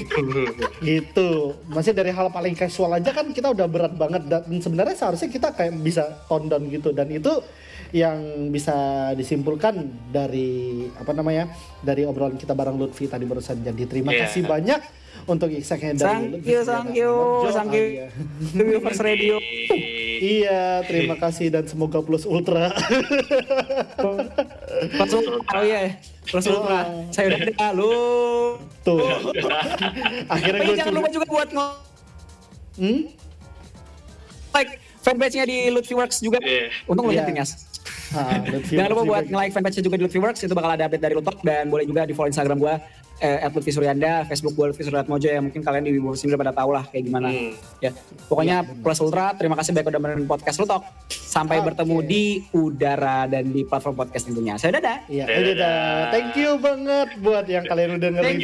(laughs) gitu. Masih dari hal paling casual aja kan kita udah berat banget dan sebenarnya seharusnya kita kayak bisa tone down gitu dan itu yang bisa disimpulkan dari apa namanya dari obrolan kita bareng Lutfi tadi barusan jadi terima yeah. kasih banyak untuk insight-nya dari Thank you, thank you, thank you. Thank you First Radio. Iya, terima kasih dan semoga plus ultra. plus ultra, oh iya, plus ultra. Saya udah ada lu. Tuh. (laughs) Akhirnya gue jangan lupa juga buat ngo. Hmm? Like fanpage-nya di Lutfi Works juga. Yeah. Untung lo yeah. Ah, Jangan lupa buat nge-like fanpage-nya juga di Lutfi Works, itu bakal ada update dari Lutok dan boleh juga di follow Instagram gue eh, Lutfi Suryanda, Facebook gue Lutfi Mojo ya mungkin kalian di Wibu sini udah pada tahu lah kayak gimana. Hmm. Ya, pokoknya ya, plus ultra. Terima kasih banyak udah menonton podcast Lutok. Sampai okay. bertemu di udara dan di platform podcast tentunya. Saya dadah. Iya, dadah. Thank you banget buat yang kalian udah dengerin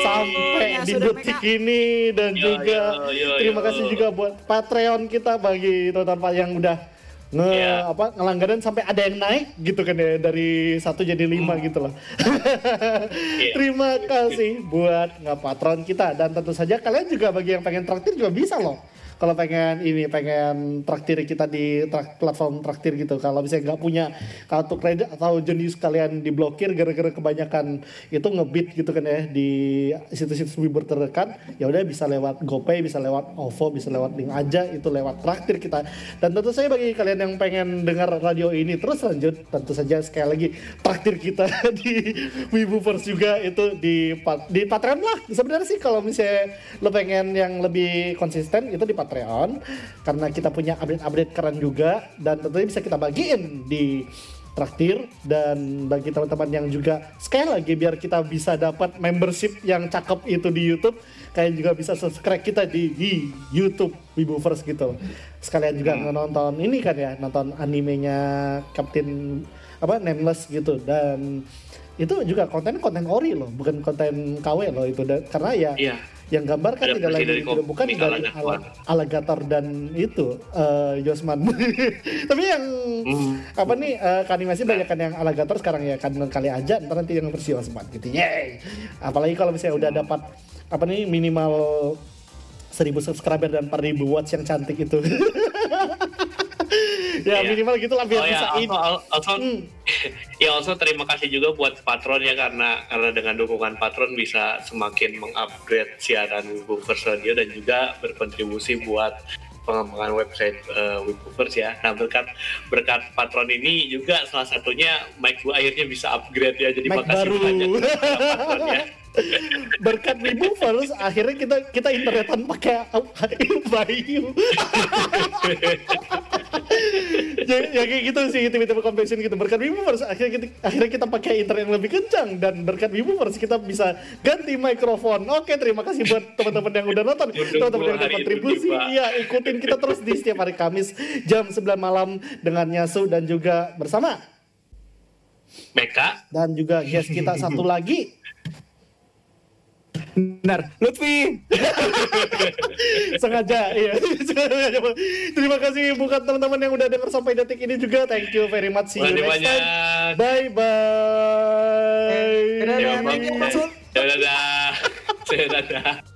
sampai ya, di detik ini dan yo, juga yo, yo, yo, terima kasih juga buat Patreon kita bagi teman-teman yang udah nge yeah. apa ngelanggaran sampai ada yang naik gitu kan ya dari satu jadi lima hmm. gitu loh. yeah. (laughs) Terima kasih buat nggak patron kita dan tentu saja kalian juga bagi yang pengen traktir juga bisa loh kalau pengen ini pengen traktir kita di trak, platform traktir gitu. Kalau misalnya nggak punya kartu kredit atau jenis kalian diblokir gara-gara kebanyakan itu ngebit gitu kan ya di situs-situs Wiber terdekat ya udah bisa lewat GoPay bisa lewat OVO bisa lewat link aja itu lewat traktir kita. Dan tentu saja bagi kalian yang pengen dengar radio ini terus lanjut tentu saja sekali lagi traktir kita (laughs) di Wibufers juga itu di di Patreon lah. Sebenarnya sih kalau misalnya lo pengen yang lebih konsisten itu di Patreon Patreon karena kita punya update-update keren juga dan tentunya bisa kita bagiin di traktir. Dan bagi teman-teman yang juga sekali lagi biar kita bisa dapat membership yang cakep itu di YouTube kalian juga bisa subscribe kita di, di YouTube Wibuverse gitu. Sekalian juga hmm. nonton ini kan ya nonton animenya Captain apa Nameless gitu. Dan itu juga konten konten ori loh bukan konten KW loh itu. Dan, karena ya yeah yang gambar kan tidak lagi dari tidak bukan dari al alligator dan itu uh, Yosman. (laughs) Tapi yang hmm. apa nih uh, animasi banyak kan yang alligator sekarang ya kan kali aja ntar nanti yang versi Yosman gitu. Yay apalagi kalau misalnya udah dapat apa nih minimal 1000 subscriber dan 4000 watts yang cantik itu (laughs) ya yeah. minimal gitulah biar oh, bisa (laughs) ya, also, also, hmm. ya also terima kasih juga buat patron ya karena karena dengan dukungan patron bisa semakin mengupgrade siaran Webovers Radio dan juga berkontribusi buat pengembangan website uh, ya. Nah berkat berkat patron ini juga salah satunya mic gue akhirnya bisa upgrade ya. Jadi mic makasih baru. banyak patron ya. (laughs) berkat Movers akhirnya kita kita internetan pakai Bayu. Ya, ya kayak gitu sih tiba-tiba convention gitu. Berkat Movers akhirnya kita akhirnya kita pakai internet yang lebih kencang. Dan berkat Movers kita bisa ganti mikrofon. Oke terima kasih buat teman-teman yang udah nonton. Teman-teman yang udah kontribusi iya ikutin kita terus di setiap hari Kamis jam 9 malam dengan Nyasu dan juga bersama Meka. Dan juga guest kita satu lagi Benar, Lutfi. (laughs) Sengaja, iya. (laughs) Terima kasih buat teman-teman yang udah dengar sampai detik ini juga. Thank you very much. See you next time. Bye bye. Dadah. Dadah. (laughs) Dadah.